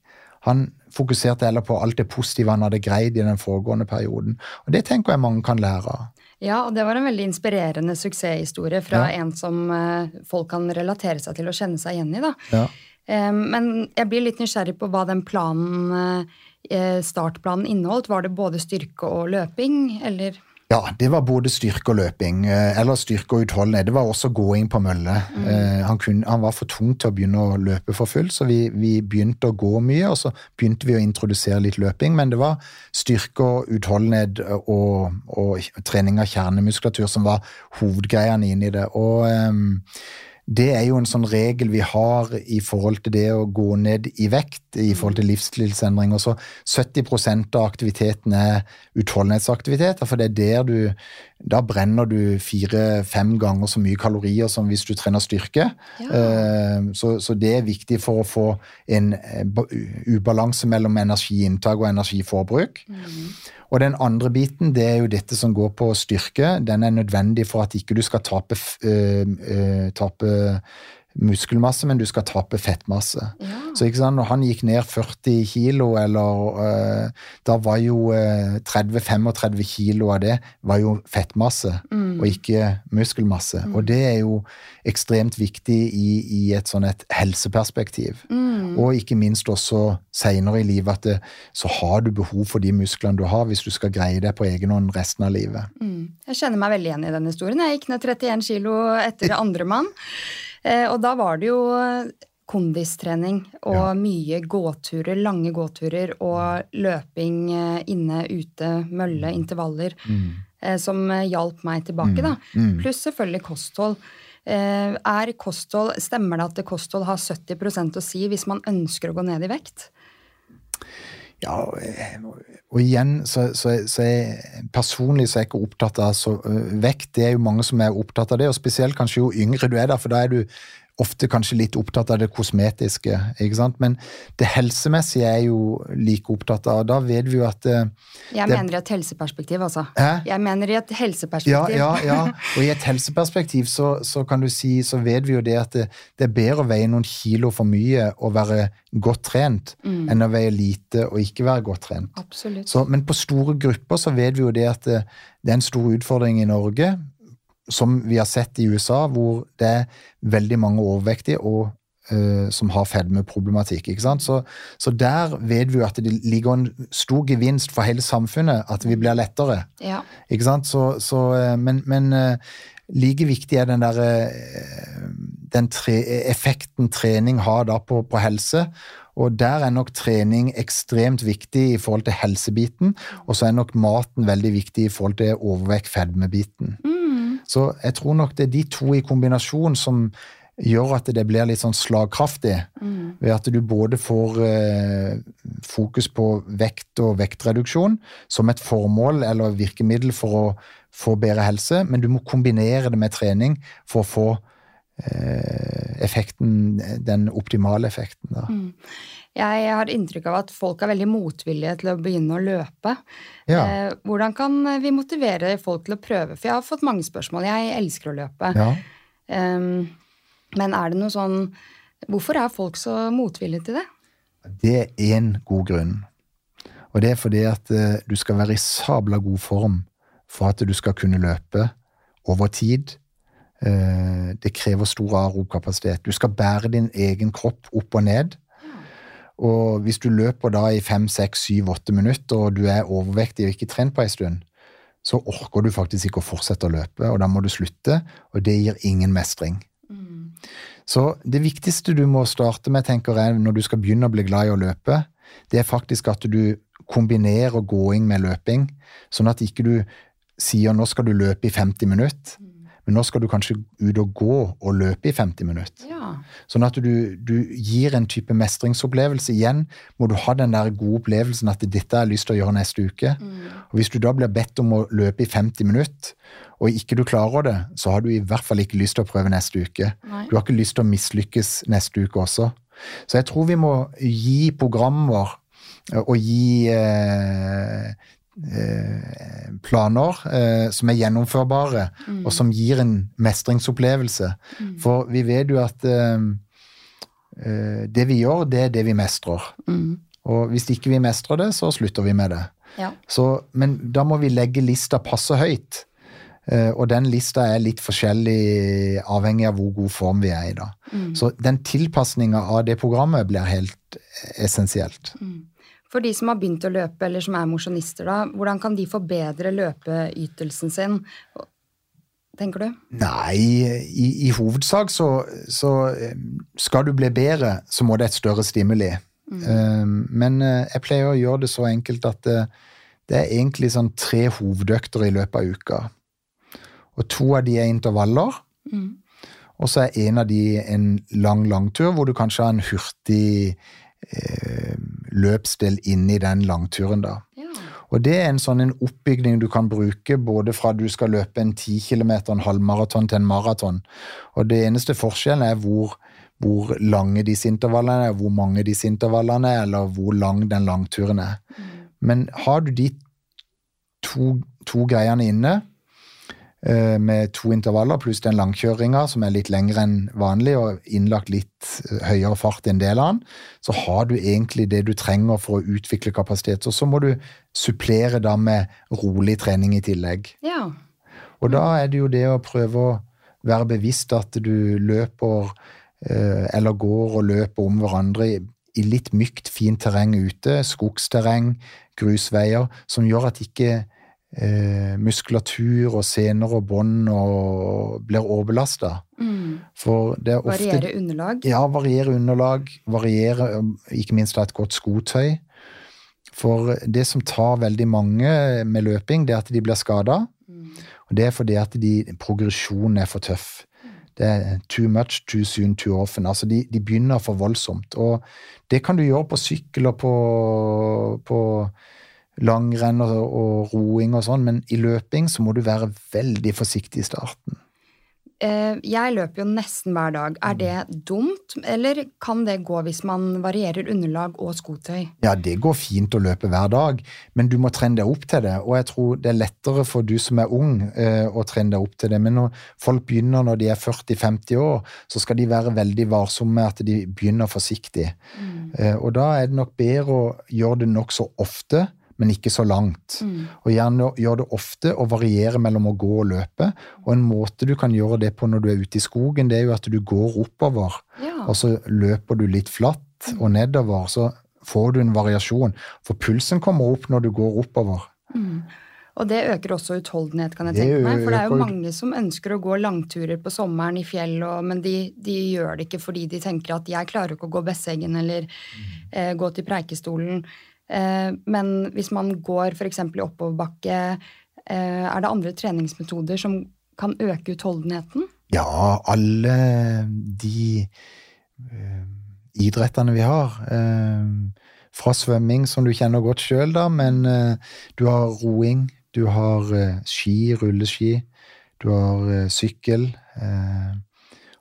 Han fokuserte heller på alt det positive han hadde greid i den foregående perioden. Og det tenker jeg mange kan lære av. Ja, og det var en veldig inspirerende suksesshistorie fra ja. en som uh, folk kan relatere seg til og kjenne seg igjen i. da. Ja. Men jeg blir litt nysgjerrig på hva den planen, uh, startplanen inneholdt. Var det både styrke og løping, eller? Ja, det var både styrke og løping. Eh, eller styrke og utholdenhet. Det var også gåing på mølle. Mm. Eh, han, kunne, han, var for tung til å begynne å løpe for fullt, så vi, vi, begynte å gå mye. Og så begynte vi å introdusere litt løping, men det var styrke og utholdenhet og, og trening av kjernemuskulatur som var hovedgreiene inn i det. Og um, det er jo en sånn regel vi har i forhold til det å gå ned i vekt, i forhold til livsstilsendringer. Så 70% av aktiviteten er utholdenhetsaktiviteter, for det er der du Da brenner du fire-fem ganger så mye kalorier som hvis du trener styrke. Ja. Eh, så, så, det er viktig for å få en eh, ubalanse mellom energiinntak og energiforbruk. Mm. Og den andre biten det er jo dette som går på styrke. Den er nødvendig for at ikke du skal tape, øh, øh, tape muskelmasse, men du skal tape fettmasse. Ja. Så ikke sant, når han gikk ned 40 kilo, eller uh, Da var jo uh, 30-35 kilo av det var jo fettmasse, mm. og ikke muskelmasse. Mm. Og det er jo ekstremt viktig i, i et sånn et helseperspektiv. Mm. Og ikke minst også seinere i livet at det, så har du behov for de musklene du har, hvis du skal greie deg på egen hånd resten av livet. Mm. Jeg kjenner meg veldig igjen i den historien. Jeg gikk ned 31 kilo etter andre mann. Eh, og da var det jo kondistrening og ja. mye gåturer, lange gåturer og løping eh, inne, ute, mølle, intervaller, mm. Eh, som hjalp meg tilbake, mm. da. Mm. Pluss selvfølgelig kosthold. Er kosthold, Stemmer det at kosthold har 70% å si hvis man ønsker å gå ned i vekt? Ja, og igjen så, så, så jeg, personlig så er jeg ikke opptatt av så, vekt. Det er jo mange som er opptatt av det, og spesielt kanskje jo yngre du er, da, for da er du ofte kanskje litt opptatt av det kosmetiske. ikke sant? Men det helsemessige er jo like opptatt av. Da vet vi jo at eh, det, Jeg mener i et helseperspektiv, altså. Hæ? Jeg mener i et helseperspektiv. Ja, ja, ja. Og i et helseperspektiv så, så, kan du si, så vet vi jo det at det, det, er bedre å veie noen kilo for mye og være godt trent mm. enn å veie lite og ikke være godt trent. Absolutt. Så, men på store grupper så vet vi jo det at det, det er en stor utfordring i Norge som vi har sett i USA, hvor det er veldig mange overvektige og uh, som har fedmeproblematikk. ikke sant? Så, så, der vet vi jo at det ligger en stor gevinst for hele samfunnet, at vi blir lettere. Ja. Ikke sant? Så, så, uh, men, men uh, like viktig er den der den tre, effekten trening har da på, på helse. Og der er nok trening ekstremt viktig i forhold til helsebiten, og så er nok maten veldig viktig i forhold til overvekt-fedmebiten. Mm. Så jeg tror nok det er de to i kombinasjon som gjør at det blir litt sånn slagkraftig. Mm. Ved at du både får eh, fokus på vekt og vektreduksjon som et formål eller virkemiddel for å få bedre helse, men du må kombinere det med trening for å få eh, effekten, den optimale effekten. Da. Mm. Jeg har inntrykk av at folk er veldig motvillige til å begynne å løpe. Ja. Eh, hvordan kan vi motivere folk til å prøve? For jeg har fått mange spørsmål. Jeg elsker å løpe. Ja. Men er det noe sånn Hvorfor er folk så motvillige til det? Det er én god grunn. Og det er fordi at uh, du skal være i sabla god form for at du skal kunne løpe over tid. Uh, det krever stor aerokapasitet. Du skal bære din egen kropp opp og ned. Og hvis du løper da i fem, seks, syv, åtte minutter, og du er overvektig og ikke trent på ei stund, så orker du faktisk ikke å fortsette å løpe, og da må du slutte, og det gir ingen mestring. Mm. Så det viktigste du må starte med, tenker jeg, når du skal begynne å bli glad i å løpe, det er faktisk at du kombinerer gåing med løping, sånn at ikke du sier nå skal du løpe i 50 minutter, men nå skal du kanskje ut og gå og løpe i 50 minutter. Ja. Sånn at du, du gir en type mestringsopplevelse. Igjen må du ha den der gode opplevelsen at dette har jeg lyst til å gjøre neste uke. Og Hvis du da blir bedt om å løpe i 50 minutter, og ikke du klarer det, så har du i hvert fall ikke lyst til å prøve neste uke. Nei. Du har ikke lyst til å mislykkes neste uke også. Så jeg tror vi må gi programmer eh, og gi eh, planer eh, som er gjennomførbare, og som gir en mestringsopplevelse. For vi vet jo at eh, eh, det vi gjør, det er det vi mestrer. Mm. Og hvis ikke vi mestrer det, så slutter vi med det. Ja. Så, men da må vi legge lista passe høyt. Eh, og den lista er litt forskjellig avhengig av hvor god form vi er i. da. Så den tilpasninga av det programmet blir helt essensielt. For de som har begynt å løpe, eller som er mosjonister, da, hvordan kan de forbedre løpeytelsen sin? Tenker du? Nei, i, i hovedsak så, så eh, skal du bli bedre, så må det et større stimuli. Eh, Men eh, jeg pleier å gjøre det så enkelt at det, det er egentlig sånn tre hovedøkter i løpet av uka. Og to av de er intervaller. Og så er en av de en lang langtur, hvor du kanskje har en hurtig eh, løpsdel i den langturen. da. Ja. Og det er en sånn en oppbygning du kan bruke både fra du skal løpe en 10 km, en halvmaraton til en maraton. Og det eneste forskjellen er hvor, hvor lange disse intervallene er, hvor mange disse intervallene er, eller hvor lang den langturen er. Men har du de to, to greiene inne, med to intervaller pluss den langkjøringa som er litt lengre enn vanlig, og innlagt litt eh, høyere fart enn del av den, så har du egentlig det du trenger for å utvikle kapasitet. Og så må du supplere da med rolig trening i tillegg. ja. Og da er det jo det å prøve å være bevisst at du løper eh, eller går og løper om hverandre i, i litt mykt, fint terreng ute, skogsterreng, grusveier, som gjør at ikke eh, muskulatur og sener og bånd og blir overbelasta. Mm. For det er ofte Variere underlag? ja, variere underlag, variere ikke minst et godt skotøy. For det som tar veldig mange med løping, det er at de blir skada. Og det er fordi at de, progresjonen er for tøff. Det er too much, too soon, too often. Altså de, de begynner for voldsomt. Og det kan du gjøre på sykkel og på, på langrenn og, og roing og sånn, men i løping så må du være veldig forsiktig i starten. Eh, jeg løper jo nesten hver dag. Er det dumt, eller kan det gå hvis man varierer underlag og skotøy? Ja, det går fint å løpe hver dag, men du må trene deg opp til det. Og jeg tror det er lettere for du som er ung, eh, å trene deg opp til det. Men når folk begynner når de er 40-50 år, så skal de være veldig varsomme med at de begynner forsiktig. Mm. og da er det nok bedre å gjøre det nokså ofte, men ikke så langt. Og gjerne gjør det ofte og variere mellom å gå og løpe. Og en måte du kan gjøre det på når du er ute i skogen, det er jo at du går oppover, Ja. og så løper du litt flatt og nedover. Så får du en variasjon. For pulsen kommer opp når du går oppover. Og det øker også utholdenhet, kan jeg Det tenke meg. For det er jo mange som ønsker å gå langturer på sommeren i fjell, og, men de, de gjør det ikke fordi de tenker at jeg klarer ikke å gå Besseggen eller eh, gå til Preikestolen. Eh, men hvis man går f.eks. i oppoverbakke, eh, er det andre treningsmetoder som kan øke utholdenheten? Ja, alle de eh, idrettene vi har. fra svømming, som du kjenner godt sjøl, da, men du har roing, du har ski, rulleski, du har sykkel.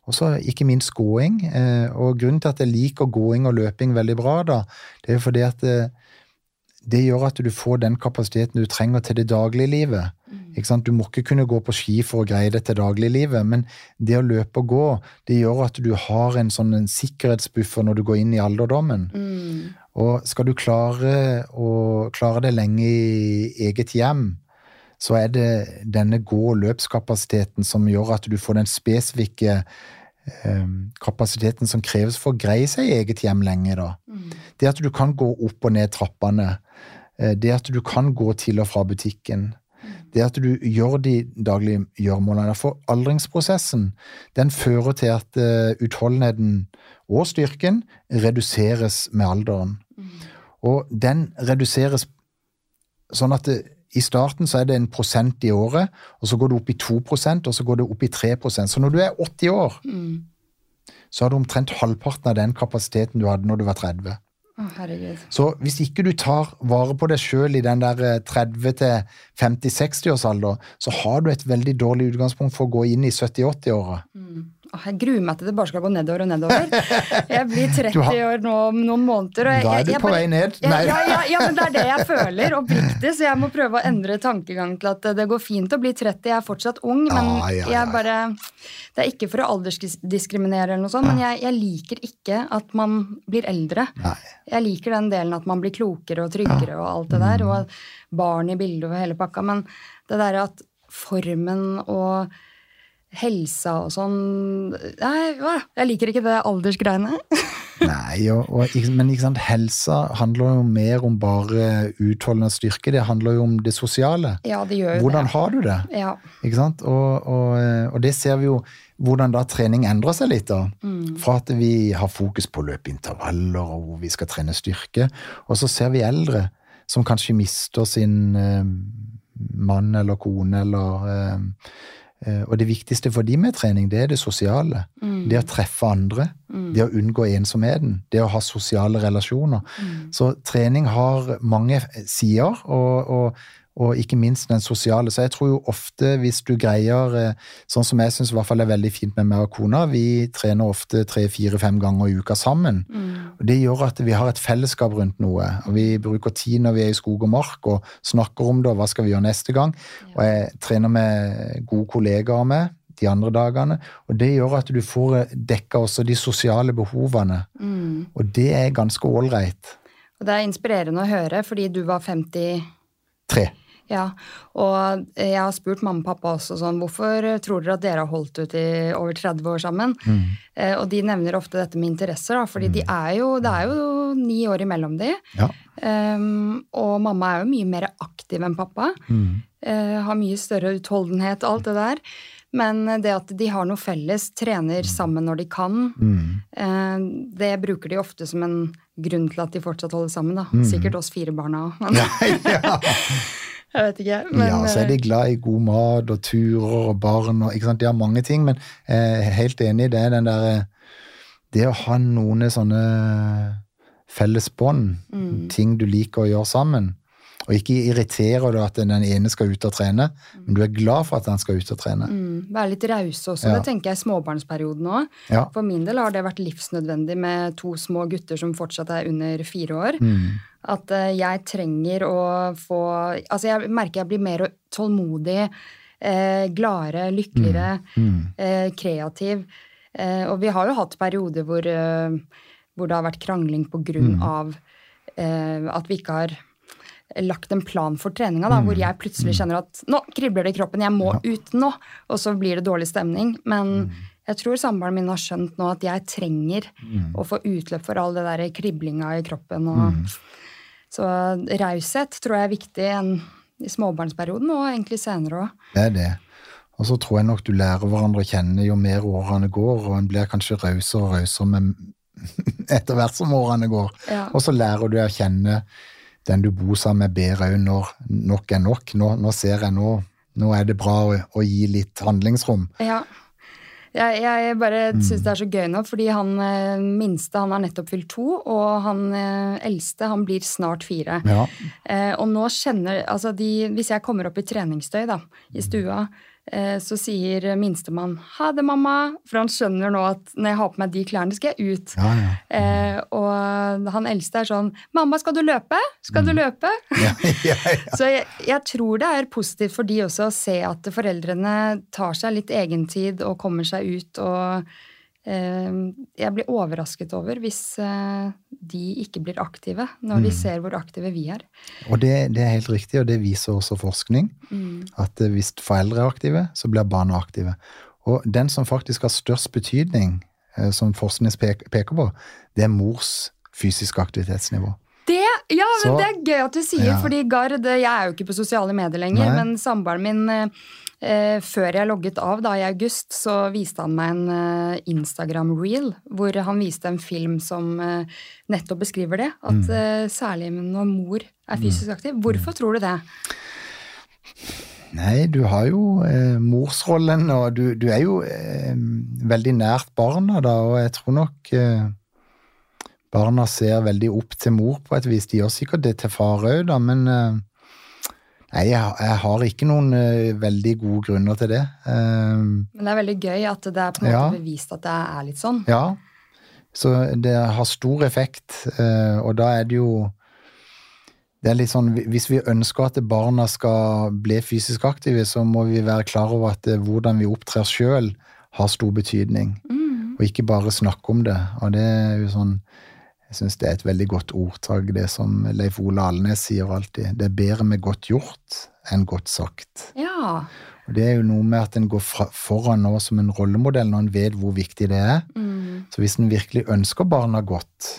og så ikke minst gåing. og grunnen til at jeg liker gåing og løping veldig bra, da, det er jo fordi at det gjør at du får den kapasiteten du trenger til det daglige livet. Ikke sant? Du må ikke kunne gå på ski for å greie det til dagliglivet, men det å løpe og gå, det gjør at du har en sånn en sikkerhetsbuffer når du går inn i alderdommen. Og skal du klare, å, klare det lenge i eget hjem, så er det denne gå- og løpskapasiteten som gjør at du får den spesifikke kapasiteten som kreves for å greie seg i eget hjem lenge. da. Det at du kan gå opp og ned trappene, eh, det at du kan gå til og fra butikken, Det at du gjør de daglige gjøremålene. For aldringsprosessen, den fører til at uh, utholdenheten og styrken reduseres med alderen. Og den reduseres sånn at det, i starten så er det en prosent i året, og så går det opp i 2% og så går det opp i 3% Så når du er 80 år, Mm. så har du omtrent halvparten av den kapasiteten du hadde når du var 30. Oh. Så hvis ikke du tar vare på deg sjøl i den der eh, 30 til 50-60 års så har du et veldig dårlig utgangspunkt for å gå inn i 70-80-åra. Åh, jeg gruer meg til det bare skal gå nedover og nedover. Jeg blir 30 har- år nå om noen måneder. Og jeg, Da er du på bare- vei ned. Ja, Nei. ja, ja, ja, men det er det jeg føler, oppriktig, så jeg må prøve å endre tankegangen til at det går fint å bli 30. Jeg er fortsatt ung, men ah, ja, jeg bare Det er ikke for å aldersdiskriminere eller noe sånt, men jeg, jeg liker ikke at man blir eldre. Nei. Jeg liker den delen at man blir klokere og tryggere og alt det der, og barn i bildet og hele pakka, men det derre at formen og helsa og sånn Nei, jeg liker ikke det aldersgreiene. Nei, og, og, men ikke sant, helsa handler jo mer om bare utholdende styrke. Det handler jo om det sosiale. Ja, det gjør jo Hvordan det. har du det? Ja. Ikke sant? Og, og, og det ser vi jo hvordan da trening endrer seg litt. da. Fra at vi har fokus på løpeintervaller og hvor vi skal trene styrke, og så ser vi eldre som kanskje mister sin eh, mann eller kone eller eh, eh, Og det viktigste for de med trening, det er det sosiale. Det å treffe andre. Det å unngå ensomheten. Det å ha sosiale relasjoner. Så trening har mange sider, og, og, og ikke minst den sosiale. Så jeg tror jo ofte hvis du greier, eh, sånn som jeg syns er veldig fint med meg og kona, vi trener ofte tre-fire-fem ganger i uka sammen. Og Det gjør at vi har et fellesskap rundt noe. og Vi bruker tid når vi er i skog og mark og snakker om det, og hva skal vi gjøre neste gang. Og jeg trener med gode kollegaer med de andre dagene. Og det gjør at du får dekka også de sosiale behovene. Og det er ganske ålreit. Og det er inspirerende å høre, fordi du var 50 Tre. Ja, og jeg har spurt mamma og pappa også sånn, hvorfor tror dere at dere har holdt ut i over 30 år sammen? Eh, og de nevner ofte dette med interesser, da, fordi de er jo, det er jo ni år imellom de. Ja. Um, og mamma er jo mye mer aktiv enn pappa. Eh, har mye større utholdenhet og alt det der. Men det at de har noe felles, trener sammen når de kan, uh, det bruker de ofte som en grunn til at de fortsatt holder sammen. da. Sikkert oss fire barna òg, men ja. jeg vet ikke. Men, ja, så er de eh, glad i god mat og turer og barn og ikke sant? De har mange ting, men jeg er helt enig. Det er den der, Det å ha noen sånne felles bånd, ting du liker å gjøre sammen. Og ikke irritere deg at den ene skal ut og trene, men du er glad for at han skal ut og trene. mm, være litt rause også. Ja. Det tenker jeg i småbarnsperioden òg. Ja. For min del har det vært livsnødvendig med to små gutter som fortsatt er under fire år. Mm. At eh, jeg trenger å få Altså, jeg merker jeg blir mer tålmodig, eh, gladere, lykkeligere, Mm. eh, kreativ. Eh, og vi har jo hatt perioder hvor, eh, hvor det har vært krangling på grunn Mm. av eh, at vi ikke har lagt en plan for treninga, da, hvor jeg plutselig kjenner at nå kribler det i kroppen, jeg må ut nå, og så blir det dårlig stemning. Men jeg tror samboeren min har skjønt nå at jeg trenger å få utløp for all det der kriblinga i kroppen. Og, Så raushet tror jeg er viktig enn i småbarnsperioden og egentlig senere òg. Det er det. Og så tror jeg nok du lærer hverandre å kjenne jo mer årene går, og en blir kanskje rausere og rausere etter hvert som årene går. Ja. Og så lærer du å kjenne den du bor sammen med ber òg når nok er nok. Nå, nå ser jeg nå, nå er det bra å, å gi litt handlingsrom. Ja. Jeg, jeg bare syns det er så gøy nå, fordi han eh, minste han har nettopp fylt to, og han eh, eldste han blir snart fire. Ja. Eh, og nå kjenner altså de, Hvis jeg kommer opp i treningsstøy da, i stua, eh, så sier minstemann 'ha det, mamma', for han skjønner nå at når jeg har på meg de klærne, skal jeg ut. Ja, ja. Eh, og han eldste er sånn 'mamma, skal du løpe? Skal du løpe?' Ja, ja. Så jeg, jeg tror det er positivt for de også å se at foreldrene tar seg litt egentid og kommer seg ut. Og eh, jeg blir overrasket over hvis eh, de ikke blir aktive, når de ser hvor aktive vi er. Og det, det er helt riktig, og det viser også forskning. At eh, hvis foreldre er aktive, så blir barna aktive. Og den som faktisk har størst betydning, eh, som forskning peker på, det er mors fysiske aktivitetsnivå. Det ja, men Så- det er gøy at du sier, Ja. fordi Gard Jeg er jo ikke på sosiale medier lenger, Nei. men samboeren min før jeg logget av da i august, så viste han meg en eh, Instagram-reel hvor han viste en film som eh, nettopp beskriver det. At Mm. eh, særlig når mor er fysisk aktiv. Hvorfor tror du det? Nei, du har jo eh, morsrollen, og du, du er jo eh, veldig nært barna, da, og jeg tror nok eh, barna ser veldig opp til mor på et vis. De gjør sikkert det til far òg, da, men eh, nei, jeg, har- jeg har ikke noen uh, veldig gode grunner til det. Um, Men det er veldig gøy at det er på en måte Ja. bevist at det er litt sånn. ja, så det har stor effekt, uh, og da er det jo det er litt sånn, Hvis vi ønsker at barna skal bli fysisk aktive, så må vi være klar over at eh, hvordan vi opptrer sjøl, har stor betydning. Mm. Og ikke bare snakke om det. Og det er jo sånn Jeg syns det er et veldig godt ordtak, det som Leif Ole Alnes sier alltid. Det er bedre med godt gjort enn godt sagt. Ja. Og det er jo noe med at en går foran nå som en rollemodell når en vet hvor viktig det er. Mm. Så hvis en virkelig ønsker barna godt,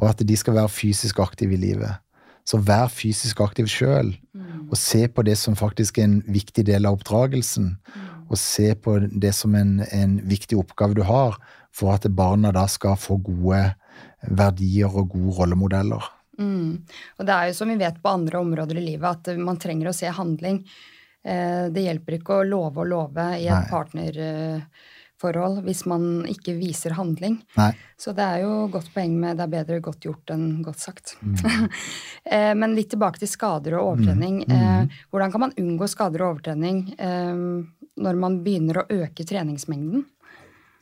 og at de skal være fysisk aktive i livet, så vær fysisk aktiv sjøl, Mm. og se på det som faktisk er en viktig del av oppdragelsen. Og se på det som en, en viktig oppgave du har, for at barna da skal få gode verdier og gode rollemodeller. Mm. Og det er jo som vi vet på andre områder i livet, at man trenger å se handling. Eh, Det hjelper ikke å love og love i et Nei. partnerforhold hvis man ikke viser handling. Nei, Så det er jo godt poeng med det er bedre godt gjort enn godt sagt. Mm. Eh, Men litt tilbake til skader og overtrening. Mm. Eh, Hvordan kan man unngå skader og overtrening når man begynner å øke treningsmengden?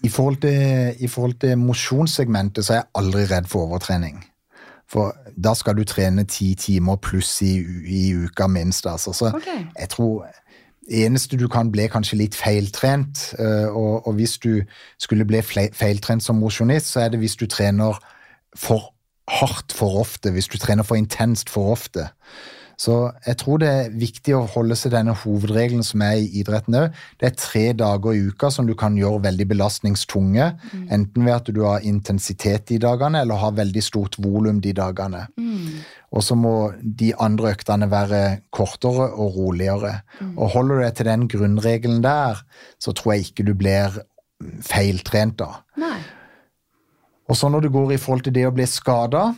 I forhold til, i forhold til mosjonssegmentet så er jeg aldri redd for overtrening. For da skal du trene ti timer pluss i, i uka minst. Altså. Så okay. jeg tror eneste du kan bli kanskje litt feiltrent, eh, og, og hvis du skulle bli feiltrent som mosjonist, så er det hvis du trener for hardt for ofte, hvis du trener for intenst for ofte. Så jeg tror det er viktig å holde seg denne hovedregelen som er i idretten òg. Det er tre dager i uka som du kan gjøre veldig belastningstunge. Enten ved at du har intensitet de dagene, eller har veldig stort volum de dagene. Og så må de andre øktene være kortere og roligere. Og holder du deg til den grunnregelen der, så tror jeg ikke du blir feiltrent da. Nei. Og så når du går i forhold til det å bli skada,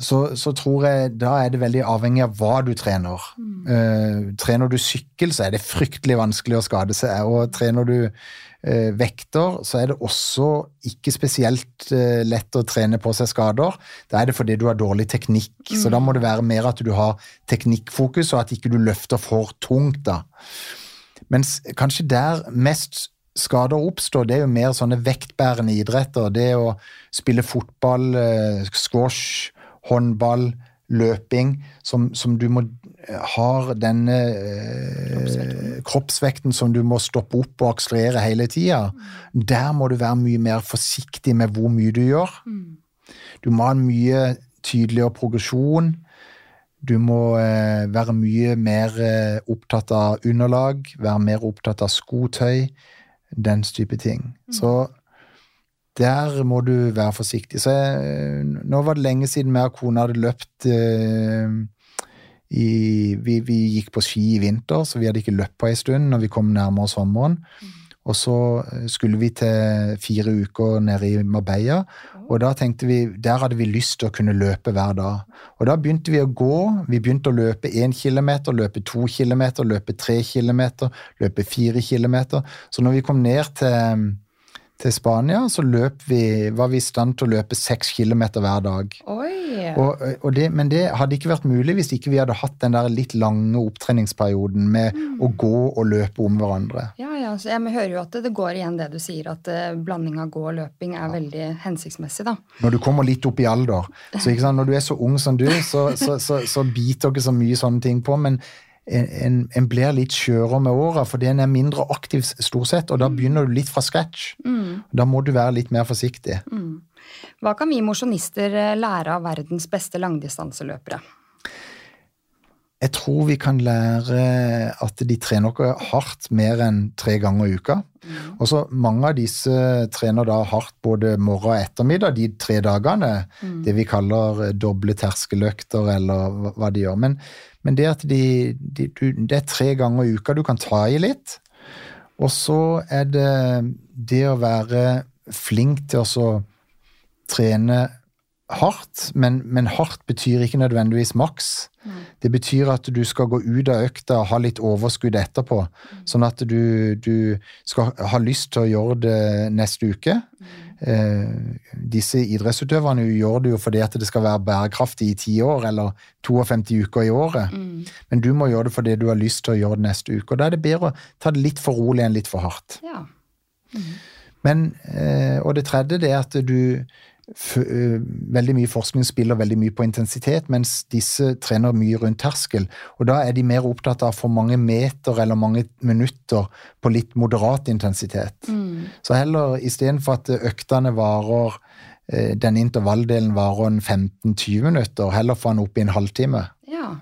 så, så tror jeg da er det veldig avhengig av hva du trener. Eh, trener du sykkel, så er det fryktelig vanskelig å skade seg. Og trener du uh, vekter, så er det også ikke spesielt uh, lett å trene på seg skader. Da er det fordi du har dårlig teknikk. Så da må det være mer at du har teknikkfokus, og at ikke du løfter for tungt. da. Mens kanskje der mest skader oppstår, det er jo mer sånne vektbærende idretter. Det å spille fotball, squash, håndball, løping, som, som du må har denne eh, kroppsvekten som du må stoppe opp og akselerere hele tida. Der må du være mye mer forsiktig med hvor mye du gjør. Du må ha en mye tydeligere progresjon. Du må eh, være mye mer eh, opptatt av underlag, være mer opptatt av skotøy, den type ting. Så der må du være forsiktig. Så jeg, nå var det lenge siden jeg og kona hadde løpt eh, i, vi, vi gikk på ski i vinter, så vi hadde ikke løpt på ei stund når vi kom nærmere sommeren. Og så eh, skulle vi til fire uker nede i Marbella, og da tenkte vi, der hadde vi lyst til å kunne løpe hver dag. Og da begynte vi å gå. Vi begynte å løpe én kilometer, løpe to kilometer, løpe tre kilometer, løpe fire kilometer. Så når vi kom ned til, til Spania, så vi, var vi i stand til å løpe seks kilometer hver dag. Og, og det, men det hadde ikke vært mulig hvis ikke vi hadde hatt den der litt lange opptreningsperioden med å gå og løpe om hverandre. Ja, ja, så jeg hører jo at det, det går igjen det du sier, at uh, blanding av gå og løping er veldig hensiktsmessig, da. Når du kommer litt opp i alder. Så ikke sant? Når du er så ung som du, så, så, så, så biter ikke så mye sånne ting på. Men en, en, blir litt skjørere med åra, fordi en er mindre aktiv stort sett. Og da begynner du litt fra scratch. Da må du være litt mer forsiktig. Hva kan vi mosjonister eh, lære av verdens beste langdistanseløpere? Jeg tror vi kan lære at de trener noe hardt mer enn tre ganger i uka. Og så Mange av disse trener da hardt både morgen og ettermiddag de tre dagene. Det vi kaller eh, doble terskeløkter, eller hva de gjør. Men, men det at de, de du, Det er tre ganger i uka du kan ta i litt. Og så er det det å være flink til å så trene hardt, men, men hardt betyr ikke nødvendigvis maks. Det betyr at du skal gå ut av økta og ha litt overskudd etterpå, sånn at du, du skal ha lyst til å gjøre det neste uke. Eh, disse idrettsutøverne gjør det jo fordi at det skal være bærekraftig i ti år, eller 52 uker i året. Men du må gjøre det fordi du har lyst til å gjøre det neste uke. Og da er det bedre å ta det litt for rolig enn litt for hardt. Ja. Men, eh, og det tredje det er at du eh, Veldig mye forskning spiller veldig mye på intensitet, mens disse trener mye rundt terskel. Og da er de mer opptatt av for mange meter eller mange minutter på litt moderat intensitet. Så heller istedenfor at øktene varer eh, den intervalldelen varer en 15-20 minutter, heller få den opp i en halvtime. ja.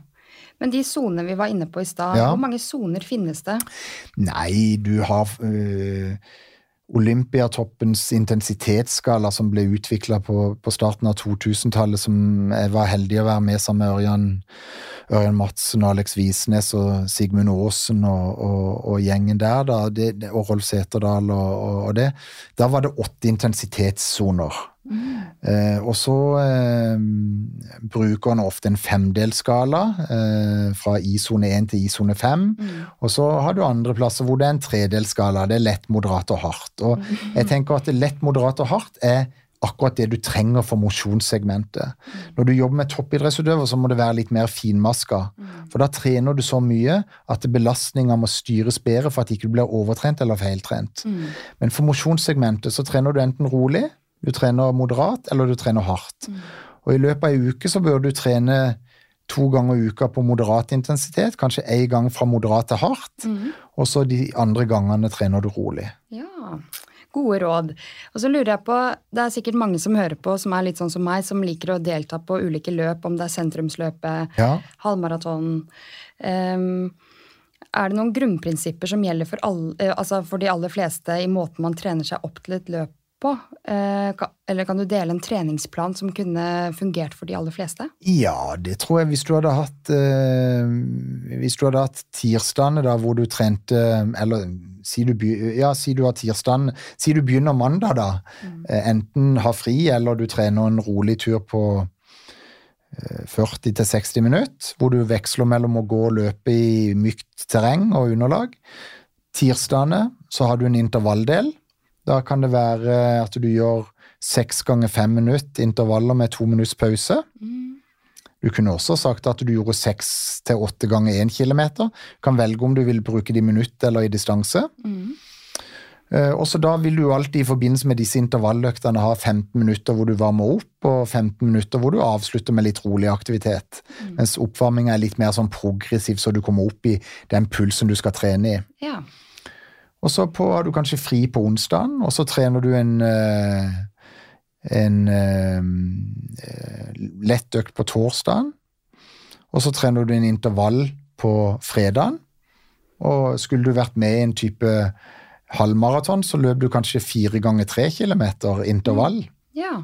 Men de sonene vi var inne på i stad, Ja. hvor mange soner finnes det? Nei, du har øh, Olympiatoppens intensitetsskala som ble utvikla på, på starten av 2000-tallet, som jeg var heldig å være med sammen med Ørjan, Ørjan Madsen, Alex Visnes og Sigmund Aasen og, og, og gjengen der, da, det, og Rolf Seterdal og, og, og det. Da var det åtte intensitetssoner. Eh, og så eh, bruker han ofte en femdelsskala, eh, fra I-sone 1 til I-sone 5. Og så har du andre plasser hvor det er en tredelsskala. Det er lett, moderat og hardt. Og jeg tenker at lett, moderat og hardt er akkurat det du trenger for mosjonssegmentet. Når du jobber med toppidrettsutøver, så må det være litt mer finmaska. For da trener du så mye at belastninga må styres bedre for at ikke du blir overtrent eller feiltrent. Men for mosjonssegmentet så trener du enten rolig, du trener moderat, eller du trener hardt. Og i løpet av ei uke så bør du trene to ganger i uka på moderat intensitet, kanskje én gang fra moderat til hardt, og så de andre gangene trener du rolig. Ja, gode råd. Og så lurer jeg på, det er sikkert mange som hører på, som er litt sånn som meg, som liker å delta på ulike løp, om det er sentrumsløpet, Ja. halvmaraton. um, er det noen grunnprinsipper som gjelder for, alle, eh, altså for de aller fleste i måten man trener seg opp til et løp på? Eh, eller kan du dele en treningsplan som kunne fungert for de aller fleste? Ja, det tror jeg. Hvis du hadde hatt eh, Hvis du hadde hatt tirsdagene da, hvor du trente Eller si du, ja, si du har tirsdagen Si du begynner mandag, da. Mm. enten ha fri, eller du trener en rolig tur på eh, 40-60 minutter, hvor du veksler mellom å gå og løpe i mykt terreng og underlag. Tirsdagene så har du en intervalldel. Da kan det være at du gjør seks ganger fem minutter intervaller med to minutts pause. Du kunne også sagt at du gjorde seks til åtte ganger én kilometer. Du kan velge om du vil bruke det i minutt eller i distanse. Mm. Og så da vil du alltid i forbindelse med disse intervalløktene ha 15 minutter hvor du varmer opp, og 15 minutter hvor du avslutter med litt rolig aktivitet. Mens oppvarminga er litt mer sånn progressiv, så du kommer opp i den pulsen du skal trene i. Ja. Og så på, har du kanskje fri på onsdagen, og så trener du en, eh, en eh, lett økt på torsdagen. Og så trener du en intervall på fredagen. Og skulle du vært med i en type halvmaraton, så løp du kanskje fire ganger tre kilometer intervall. ja.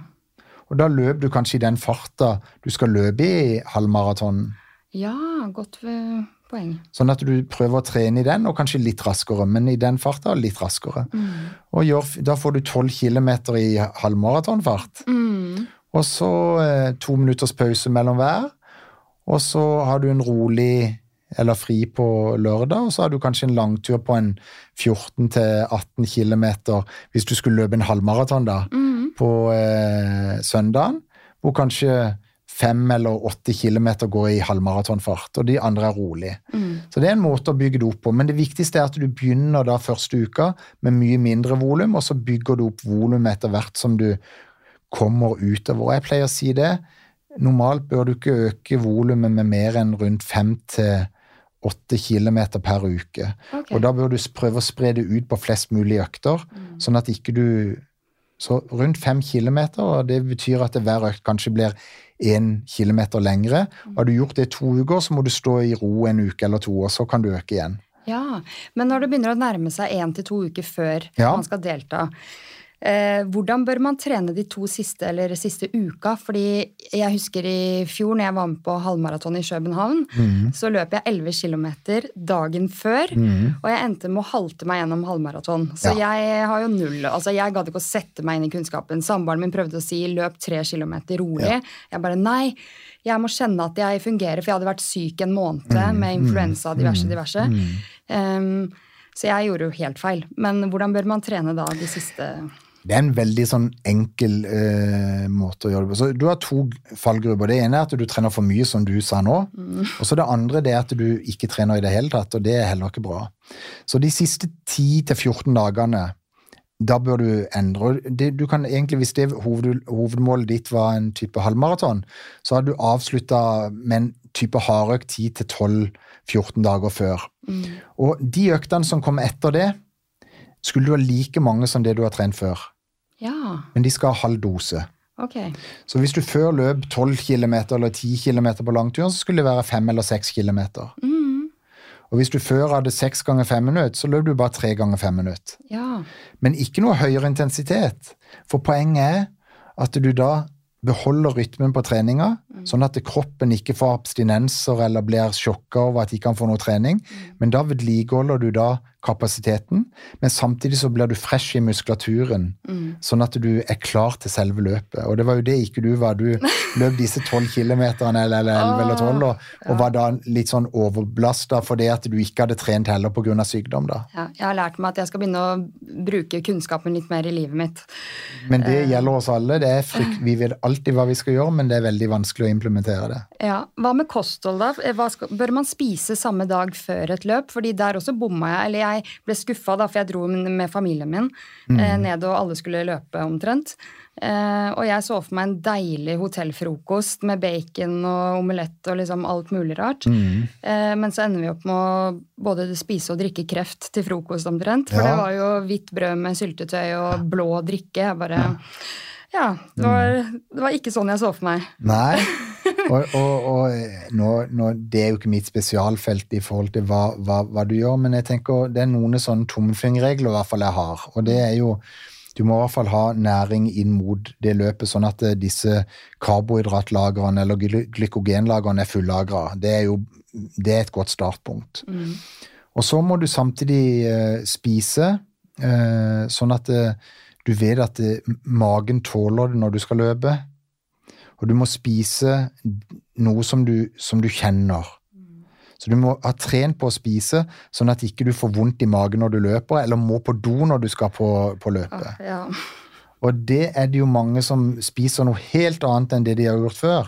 Og da løp du kanskje i den farta du skal løpe i halvmaratonen. Ja, godt eh, poeng. Sånn at du prøver å trene i den, og kanskje litt raskere, men i den farta litt raskere. Og gjør, da får du 12 km i halvmaratonfart. Mm. Og så eh, to minutters pause mellom hver. Og så har du en rolig eller fri på lørdag, og så har du kanskje en langtur på en 14-18 km hvis du skulle løpe en halvmaraton da, på eh, søndagen, hvor kanskje fem eller åtte kilometer går i halvmaratonfart, og de andre er rolig. Så det er en måte å bygge det opp på, men det viktigste er at du begynner da første uka med mye mindre volum, og så bygger du opp volum etter hvert som du kommer utover. Jeg pleier å si det, normalt bør du ikke øke volumet med mer enn rundt fem til åtte kilometer per uke. Okay. Og da bør du prøve å spre det ut på flest mulig økter, sånn at ikke du Så rundt fem kilometer, og det betyr at det hver økt kanskje blir én kilometer lengre. Og har du gjort det i to uker, så må du stå i ro en uke eller to, og så kan du øke igjen. Ja, Men når det begynner å nærme seg én til to uker før Ja. man skal delta, hvordan bør man trene de to siste eller siste uka? Fordi jeg husker i fjor når jeg var med på halvmaraton i København, så løp jeg 11 km dagen før, og jeg endte med å halte meg gjennom halvmaraton. Så Ja. jeg har jo null Altså, jeg gadd ikke å sette meg inn i kunnskapen. Samboeren min prøvde å si 'løp tre kilometer rolig'. Jeg bare nei. Jeg må kjenne at jeg fungerer, for jeg hadde vært syk en måned med influensa diverse, diverse. Um, så jeg gjorde jo helt feil. Men hvordan bør man trene da de siste Det er en veldig sånn enkel eh, måte å gjøre det på. Så Du har to fallgrupper. Det ene er at du trener for mye, som du sa nå. Og så det andre det er at du ikke trener i det hele tatt, og det er heller ikke bra. Så de siste 10-14 dagene, da bør du endre. Det, du kan egentlig, Hvis det hoved, hovedmålet ditt var en type halvmaraton, så har du avslutta med en type hardøkt 10-12-14 dager før. Og de øktene som kommer etter det, skulle du ha like mange som det du har trent før. Ja, Men de skal ha halv dose. Okay. Så hvis du før løp 12 km eller 10 km på langturen, så skulle det være 5 eller 6 km. Og hvis du før hadde 6 ganger 5 minutter, så løp du bare 3 ganger 5 minutter. Ja. Men ikke noe høyere intensitet. For poenget er at du da beholder rytmen på treninga, sånn at kroppen ikke får abstinenser eller blir sjokka over at de kan få noe trening. Men da vedlikeholder du da kapasiteten, men samtidig så blir du fresh i muskulaturen, sånn at du er klar til selve løpet. Og det var jo det ikke du var. Du løp disse 12 kilometerne eller, elleve 11 eller 12 og, og var da litt sånn overbelasta fordi at du ikke hadde trent heller pga. sykdom. da. ja. Jeg har lært meg at jeg skal begynne å bruke kunnskapen litt mer i livet mitt. Men det gjelder oss alle. Det er frykt, vi vet alltid hva vi skal gjøre, men det er veldig vanskelig å implementere det. Ja, Hva med kosthold, da? Skal, bør man spise samme dag før et løp? Fordi der også bomma jeg. Eller jeg ble skuffa, for jeg dro med familien min mm. ned, og alle skulle løpe omtrent. Eh, og jeg så for meg en deilig hotellfrokost med bacon og omelett og liksom alt mulig rart. Eh, men så ender vi opp med å både spise og drikke kreft til frokost omtrent. For Ja. det var jo hvitt brød med syltetøy og blå drikke. Jeg bare Ja, det var, det var ikke sånn jeg så for meg. Nei. Og, og, og nå, nå, det er jo ikke mitt spesialfelt i forhold til hva, hva, hva du gjør, men jeg tenker det er noen sånne tommelfingerregler i hvert fall jeg har. Og det er jo du må i hvert fall ha næring inn mot det løpet, sånn at eh, disse karbohydratlagrene eller gly- glykogenlagrene er fullagra. Det er jo det er et godt startpunkt. Og så må du samtidig uh, spise, uh, sånn at uh, du vet at eh, magen tåler det når du skal løpe. Og du må spise noe som du, som du kjenner. Så du må ha trent på å spise, sånn at ikke du får vondt i magen når du løper, eller må på do når du skal på, på løpet. Ja. Og det er det jo mange som spiser noe helt annet enn det de har gjort før.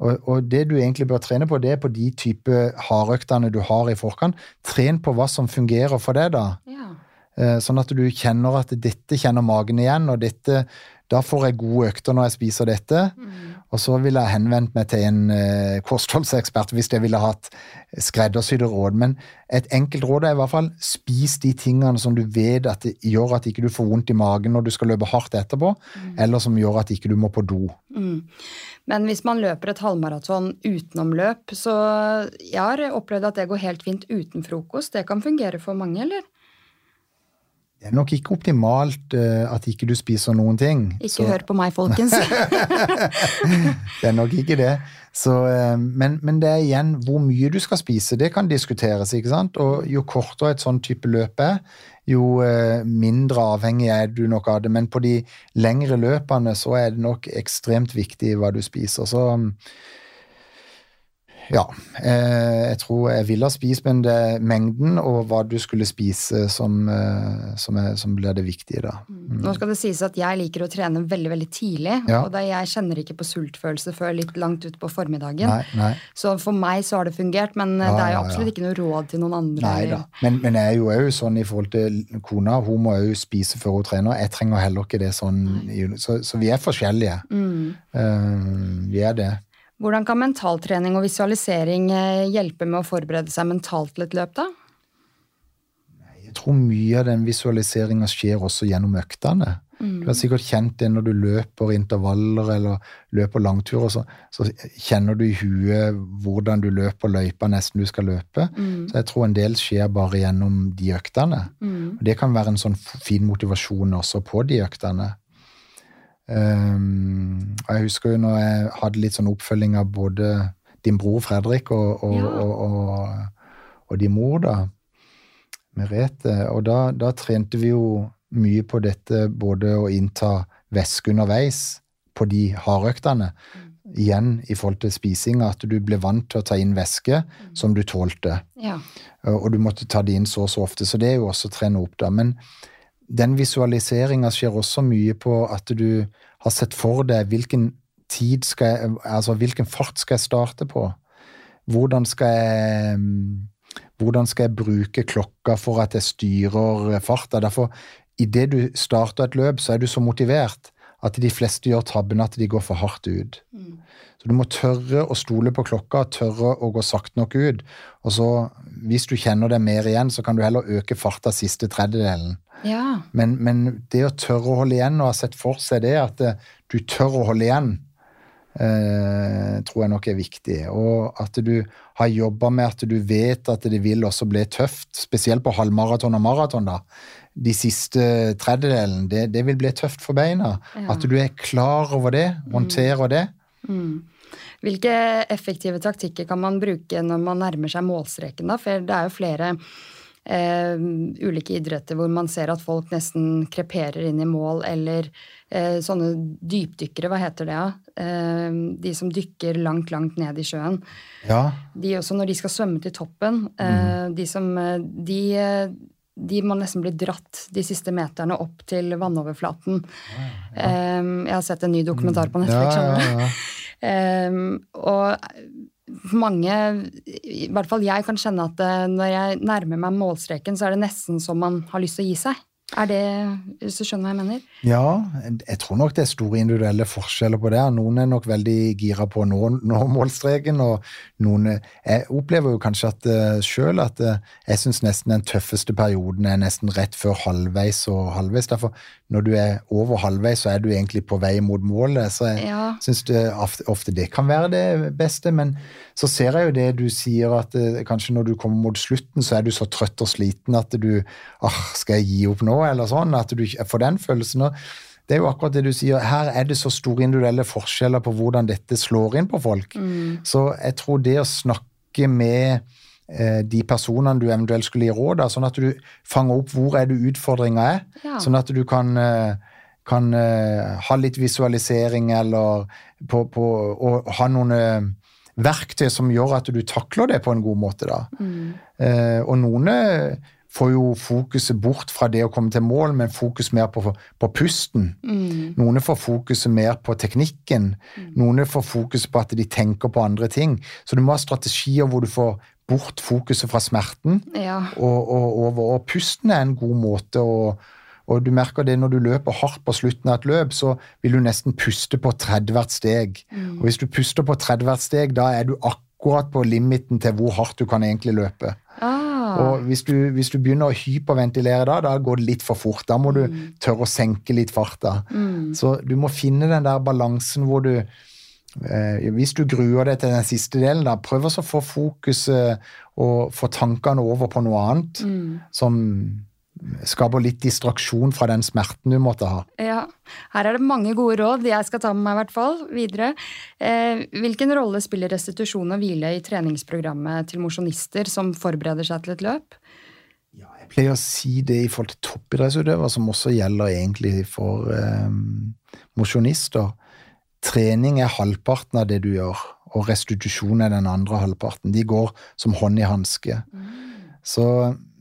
Og, og det du egentlig bør trene på, det er på de type hardøktene du har i forkant. Tren på hva som fungerer for deg, da. ja. Eh, Sånn at du kjenner at dette kjenner magen igjen, og dette, da får jeg gode økter når jeg spiser dette. Og så ville jeg henvendt meg til en uh, kostholdsekspert hvis jeg ville hatt skreddersydde råd. Men et enkelt råd er i hvert fall spis de tingene som du vet at det gjør at ikke du får vondt i magen når du skal løpe hardt etterpå, eller som gjør at ikke du må på do. Men hvis man løper et halvmaraton utenom løp, så jeg har opplevd at det går helt fint uten frokost. Det kan fungere for mange, eller? Det er nok ikke optimalt uh, at ikke du spiser noen ting. Ikke hør på meg, folkens. Det er nok ikke det. Så, uh, men, men det er igjen hvor mye du skal spise. Det kan diskuteres. ikke sant? Og jo kortere et sånn type løp er, jo uh, mindre avhengig er du nok av det. Men på de lengre løpene så er det nok ekstremt viktig hva du spiser. Så ja. eh, Jeg tror jeg ville ha spist, men det er mengden og hva du skulle spise som, eh, som, er, som blir det viktige da. Nå skal det sies at jeg liker å trene veldig veldig tidlig. Ja. Og da jeg kjenner ikke på sultfølelse før litt langt ut på formiddagen. Nei, nei. Så for meg så har det fungert, men eh, Ja, det er jo ja, ja. absolutt ikke noe råd til noen andre. Nei. Men, men jeg er jo òg sånn i forhold til kona. Hun må òg spise før hun trener. Jeg trenger heller ikke det sånn. Så, så vi er forskjellige. Mm. Um, vi er det. Hvordan kan mentaltrening og visualisering eh, hjelpe med å forberede seg mentalt til et løp, da? Jeg tror mye av den visualiseringa skjer også gjennom øktene. Du har sikkert kjent det når du løper intervaller eller løper langturer. Så, så kjenner du i huet hvordan du løper løypa nesten du skal løpe. Så jeg tror en del skjer bare gjennom de øktene. Og det kan være en sånn fin motivasjon også på de øktene. Um, og jeg husker jo når jeg hadde litt sånn oppfølging av både din bror Fredrik og, og, Ja. og, og, din mor, da, Merete. Og da, da trente vi jo mye på dette både å innta væske underveis på de hardøktene. Igjen i forhold til spising, at du ble vant til å ta inn væske som du tålte. Ja. Og du måtte ta det inn så og så ofte. Så det er jo også å trene opp, da. Men den visualiseringa skjer også mye på at du har sett for deg hvilken tid skal jeg, altså hvilken fart skal jeg starte på? Hvordan skal jeg mm, hvordan skal jeg bruke klokka for at jeg styrer farta? Derfor, idet du starter et løp, så er du så motivert at de fleste gjør tabben at de går for hardt ut. Så du må tørre å stole på klokka, tørre å gå sakte nok ut. Og så, hvis du kjenner deg mer igjen, så kan du heller øke farta siste tredjedelen. ja. Men, men det å tørre å holde igjen, og ha sett for seg det, at eh, du tør å holde igjen, eh, tror jeg nok er viktig. Og at du har jobba med at du vet at det vil også bli tøft, spesielt på halvmaraton og maraton, da. De siste tredjedelen, det, det vil bli tøft for beina. Ja. At du er klar over det, håndterer det. Mm. Hvilke effektive taktikker kan man bruke når man nærmer seg målstreken, da? For det er jo flere eh, ulike idretter hvor man ser at folk nesten kreperer inn i mål, eller eh, sånne dypdykkere, hva heter det, ja? Eh, de som dykker langt, langt ned i sjøen. Ja. De også, når de skal svømme til toppen, eh, de som eh, de, eh, de må nesten bli dratt de siste meterne opp til vannoverflaten. Eh, jeg har sett en ny dokumentar på Netflix. Ja, ja, ja. Um, og mange, i hvert fall jeg, kan kjenne at eh, når jeg nærmer meg målstreken, så er det nesten som man har lyst til å gi seg. Er det, hvis du skjønner hva jeg mener? Ja, jeg tror nok det er store individuelle forskjeller på det. Noen er nok veldig gira på å nå, nå målstreken, og noen Jeg opplever jo kanskje at uh, sjøl at eh, jeg syns nesten den tøffeste perioden er nesten rett før halvveis og halvveis. Derfor, når du er over halvveis, så er du egentlig på vei mot målet. Så jeg Ja. syns ofte, ofte det kan være det beste, men så ser jeg jo det du sier, at eh, kanskje når du kommer mot slutten, så er du så trøtt og sliten at du ah, Skal jeg gi opp nå, eller sånn? At du får den følelsen. Og det er jo akkurat det du sier. Her er det så store individuelle forskjeller på hvordan dette slår inn på folk. Så jeg tror det å snakke med eh, de personene du eventuelt skulle gi råd av, sånn at du fanger opp hvor er det utfordringa er, Ja. sånn at du kan eh, kan eh, ha litt visualisering eller på, på, og ha noen verktøy som gjør at du takler det på en god måte. da. Eh, og noen eh, får jo fokuset bort fra det å komme til mål, men fokus mer på, på pusten. Noen får fokuset mer på teknikken. Noen får fokuset på at de tenker på andre ting. Så du må ha strategier hvor du får bort fokuset fra smerten Ja. og, og, og, Og pusten er en god måte å og du merker det når du løper hardt på slutten av et løp, så vil du nesten puste på 30 hvert steg. Og hvis du puster på 30 hvert steg, da er du akkurat på limiten til hvor hardt du kan egentlig løpe. Ah. Og hvis du, hvis du begynner å hyperventilere da, da går det litt for fort. Da må du tørre å senke litt farta. Så du må finne den der balansen hvor du eh, Hvis du gruer deg til den siste delen, da, prøv å få fokuset og få tankene over på noe annet som skaper litt distraksjon fra den smerten du måtte ha. Ja, her er det mange gode råd jeg skal ta med meg i hvert fall videre. Eh, hvilken rolle spiller restitusjon og hvile i treningsprogrammet til mosjonister som forbereder seg til et løp? Jeg pleier å si det i forhold til toppidrettsutøvere, som også gjelder egentlig for eh, mosjonister. Trening er halvparten av det du gjør, og restitusjon er den andre halvparten. De går som hånd i hanske. Så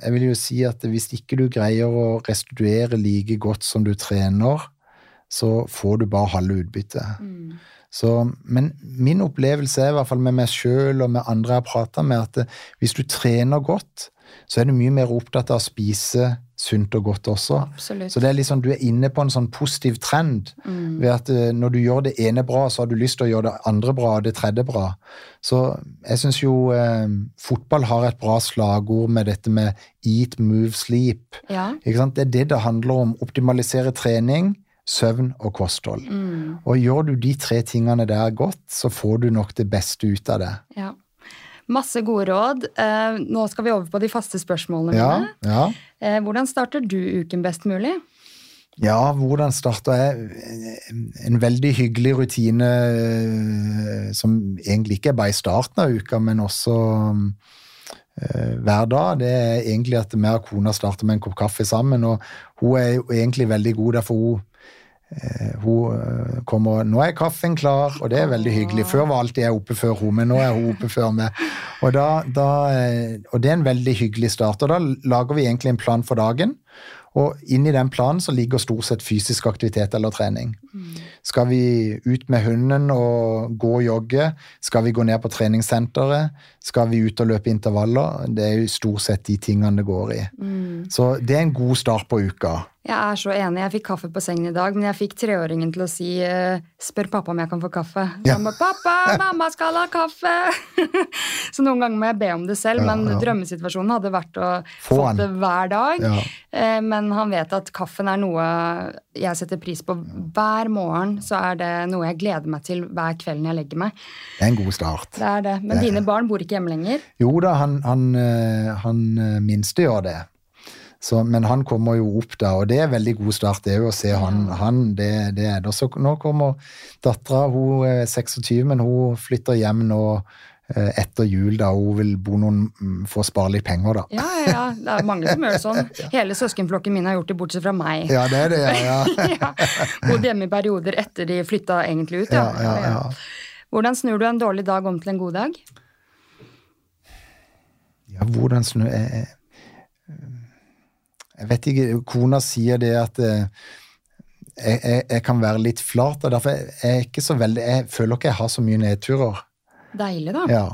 jeg vil jo si at hvis ikke du greier å restituere like godt som du trener, så får du bare halve utbyttet. Så, men min opplevelse er i hvert fall med meg sjøl og med andre jeg har prata med, at hvis du trener godt, så er du mye mer opptatt av å spise sunt og godt også. Absolutt. Så det er liksom, du er inne på en sånn positiv trend. ved at eh, Når du gjør det ene bra, så har du lyst til å gjøre det andre bra og det tredje bra. Så jeg syns jo eh, fotball har et bra slagord med dette med eat, move, sleep. Ja. Det er det det handler om. Optimalisere trening, søvn og kosthold. Mm. Og gjør du de tre tingene der godt, så får du nok det beste ut av det. ja. Masse gode råd. Eh, nå skal vi over på de faste spørsmålene Ja, mine. ja. Eh, hvordan starter du uken best mulig? Ja, hvordan starta jeg? En veldig hyggelig rutine eh, som egentlig ikke er bare i starten av uka, men også eh, hver dag. Det er egentlig at vi og kona starter med en kopp kaffe sammen. Og hun er egentlig veldig god, derfor hun eh, hun eh, kommer 'Nå er kaffen klar', og det er veldig hyggelig. Før var alltid jeg oppe før hun, men nå er hun oppe før meg. Og, da, da, eh, og det er en veldig hyggelig start. Og da lager vi egentlig en plan for dagen. Og inni den planen så ligger stort sett fysisk aktivitet eller trening. Skal vi ut med hunden og gå og jogge? Skal vi gå ned på treningssenteret? Skal vi ut og løpe intervaller? Det er jo stort sett de tingene det går i. Så det er en god start på uka. Jeg er så enig. Jeg fikk kaffe på sengen i dag, men jeg fikk treåringen til å si eh, 'spør pappa om jeg kan få kaffe'. Ja. Mamma, 'Pappa, mamma skal ha kaffe!' så noen ganger må jeg be om det selv, Ja, men ja. drømmesituasjonen hadde vært å Få det hver dag. Eh, Men han vet at kaffen er noe jeg setter pris på hver morgen. Så er det noe jeg gleder meg til hver kveld når jeg legger meg. Det er en god start. Det er det. Men dine barn bor ikke hjemme lenger. Jo da, han, han, eh, han minste gjør det. Så, men han kommer jo opp da, og det er veldig god start det er jo å se han. han det, det er det. Så nå kommer dattera, hun er 26, men hun flytter hjem nå eh, etter jul, da hun vil bo noen, mm, få spare litt penger, da. Ja, ja, ja. Det er mange som gjør det sånn. Hele søskenflokken min har gjort det, bortsett fra meg. Ja, det er det, ja. ja. ja. Bodd hjemme i perioder etter de flytta egentlig ut. Ja, ja, ja. Hvordan snur du en dårlig dag om til en god dag? Ja, hvordan snur jeg, jeg vet ikke. Kona sier det at eh, jeg, jeg, jeg kan være litt flat, og derfor er jeg ikke så veldig Jeg føler ikke jeg har så mye nedturer. Deilig, da. Ja.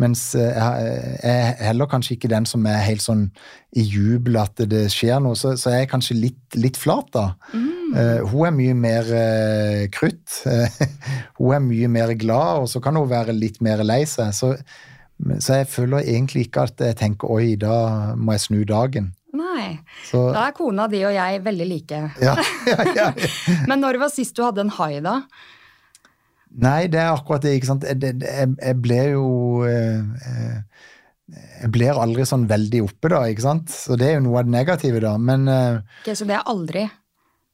Mens eh, jeg, er heller kanskje ikke den som er helt sånn i jubel at det skjer noe, så, så jeg er kanskje litt, litt flat, da. Eh, hun er mye mer uh, krutt. hun er mye mer glad, og så kan hun være litt mer lei seg. Så, så jeg føler egentlig ikke at jeg tenker oi, da må jeg snu dagen. Nei. Så Da er kona di og jeg veldig like. ja, ja, ja. Men når var sist du hadde en hai, da? Nei, det er akkurat det, ikke sant. Jeg, jeg, jeg ble jo eh, eh, Jeg blir aldri sånn veldig oppe, da, ikke sant. Så det er jo noe av det negative, da. Men okay, Ok, så det er aldri.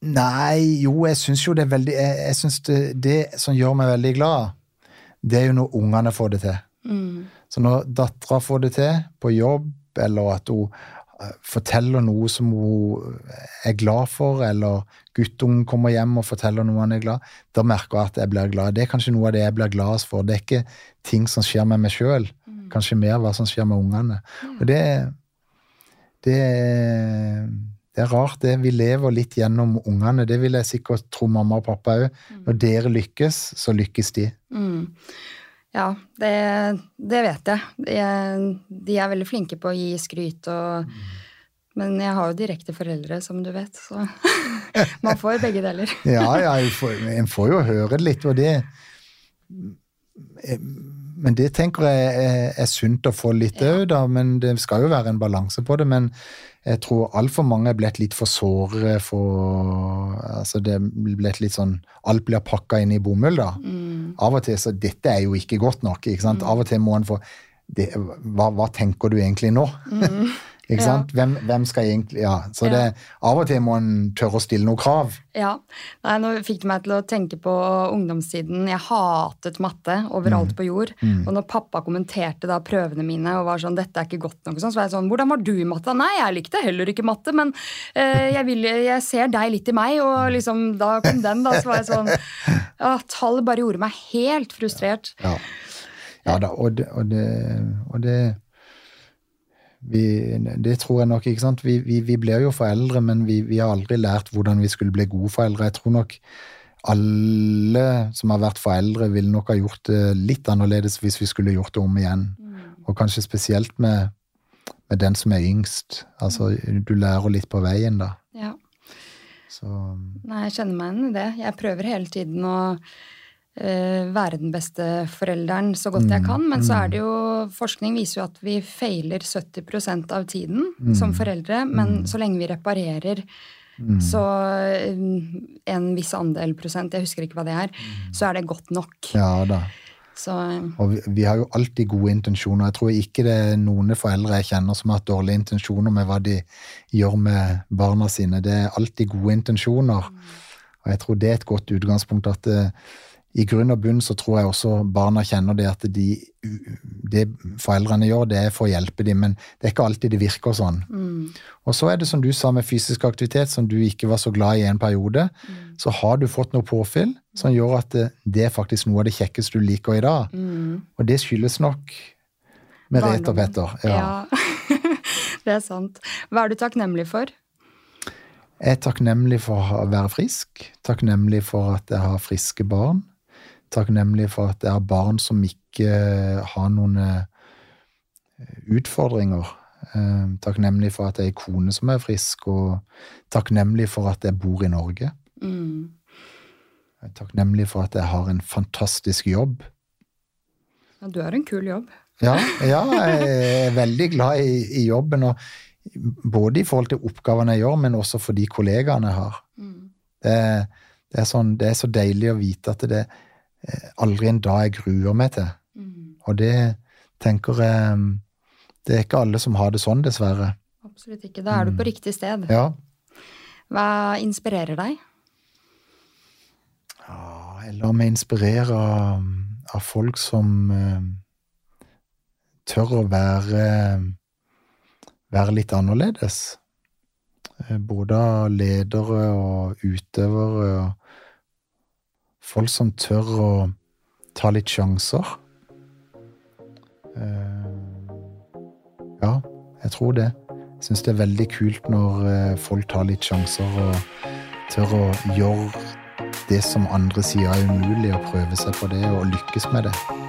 Nei, jo, jeg syns jo det er veldig Jeg, jeg synes det, det som gjør meg veldig glad, det er jo når ungene får det til. Så når dattera får det til på jobb, eller at hun eh, forteller noe som hun er glad for, eller guttungen kommer hjem og forteller noe han er glad da merker jeg at jeg blir glad. Det er kanskje noe av det jeg blir gladest for. Det er ikke ting som skjer med meg sjøl, kanskje mer hva som skjer med ungene. Og det, det, det er rart, det. Vi lever litt gjennom ungene. Det vil jeg sikkert tro mamma og pappa òg. Når dere lykkes, så lykkes de. Mm. Ja, det, det vet jeg. De er, de er veldig flinke på å gi skryt og Men jeg har jo direkte foreldre, som du vet, så man får begge deler. Ja, ja, en får, får jo høre litt, og det Men det tenker jeg er, er sunt å få litt òg, da. Men det skal jo være en balanse på det. Men jeg tror altfor mange er blitt litt for såre for Altså det blitt litt sånn Alt blir pakka inn i bomull, da. Av og til så Dette er jo ikke godt nok, ikke sant. Av og til må en få det, hva, hva tenker du egentlig nå? ikke sant? Hvem, hvem skal egentlig Ja. Så det, av og til må en tørre å stille noen krav. Ja. Nei, nå fikk det meg til å tenke på ungdomstiden. Jeg hatet matte overalt på jord. Og når pappa kommenterte da prøvene mine og var sånn 'Dette er ikke godt nok', sånn, så var jeg sånn 'Hvordan var du i matte?' Nei, jeg likte heller ikke matte, men eh, jeg, vil, jeg ser deg litt i meg, og liksom da kom den, da. Så var jeg sånn ja, Tall bare gjorde meg helt frustrert. Ja, ja da, og det, og det, og det vi, Det tror jeg nok, ikke sant. Vi, vi, vi blir jo foreldre, men vi, vi har aldri lært hvordan vi skulle bli gode foreldre. Jeg tror nok alle som har vært foreldre, ville nok ha gjort det litt annerledes hvis vi skulle gjort det om igjen. Og kanskje spesielt med, med den som er yngst. Altså, du lærer litt på veien, da. Ja. Så Nei, jeg kjenner meg igjen i det. Jeg prøver hele tiden å være den beste forelderen så godt jeg kan, men så er det jo Forskning viser jo at vi feiler 70% av tiden som foreldre, men så lenge vi reparerer så eh, en viss andel prosent, jeg husker ikke hva det er, så er det godt nok. ja da. Så eh, Og vi, vi har jo alltid gode intensjoner. Jeg tror ikke det er noen foreldre jeg kjenner som har hatt dårlige intensjoner med hva de gjør med barna sine. Det er alltid gode intensjoner. Og jeg tror det er et godt utgangspunkt at det, i grunn og bunn så tror jeg også barna kjenner det at de, det foreldrene gjør, det er for å hjelpe dem, men det er ikke alltid det virker sånn. Og så er det som du sa med fysisk aktivitet, som du ikke var så glad i en periode, så har du fått noe påfyll som gjør at det, det er faktisk noe av det kjekkeste du liker i dag. Og det skyldes nok Merete og. Petter. Ja. Ja, det er sant. Hva er du takknemlig for? Jeg er takknemlig for å være frisk. Takknemlig for at jeg har friske barn. Takknemlig for at jeg har barn som ikke har noen eh, utfordringer. Eh, Takknemlig for at jeg er ei kone som er frisk, og takknemlig for at jeg bor i Norge. Mm. Er takknemlig for at jeg har en fantastisk jobb. Ja, du har en kul jobb. Ja, ja jeg er veldig glad i, i jobben, og både i forhold til oppgavene jeg gjør, men også for de kollegaene jeg har. Det, er- det, er sånn, det er så deilig å vite at det er aldri en dag jeg gruer meg til. Og det tenker jeg Det er ikke alle som har det sånn, dessverre. Absolutt ikke. Da er du på riktig sted. Ja. Hva inspirerer deg? Ja, Jeg lar meg inspirere av, av folk som uh, tør å være, være litt annerledes. Eh, Både av ledere og utøvere. Og folk som tør å ta litt sjanser. Eh, Ja, jeg tror det. Jeg syns det er veldig kult når eh, folk tar litt sjanser og tør å gjøre det som andre sier er umulig, å prøve seg på det og lykkes med det.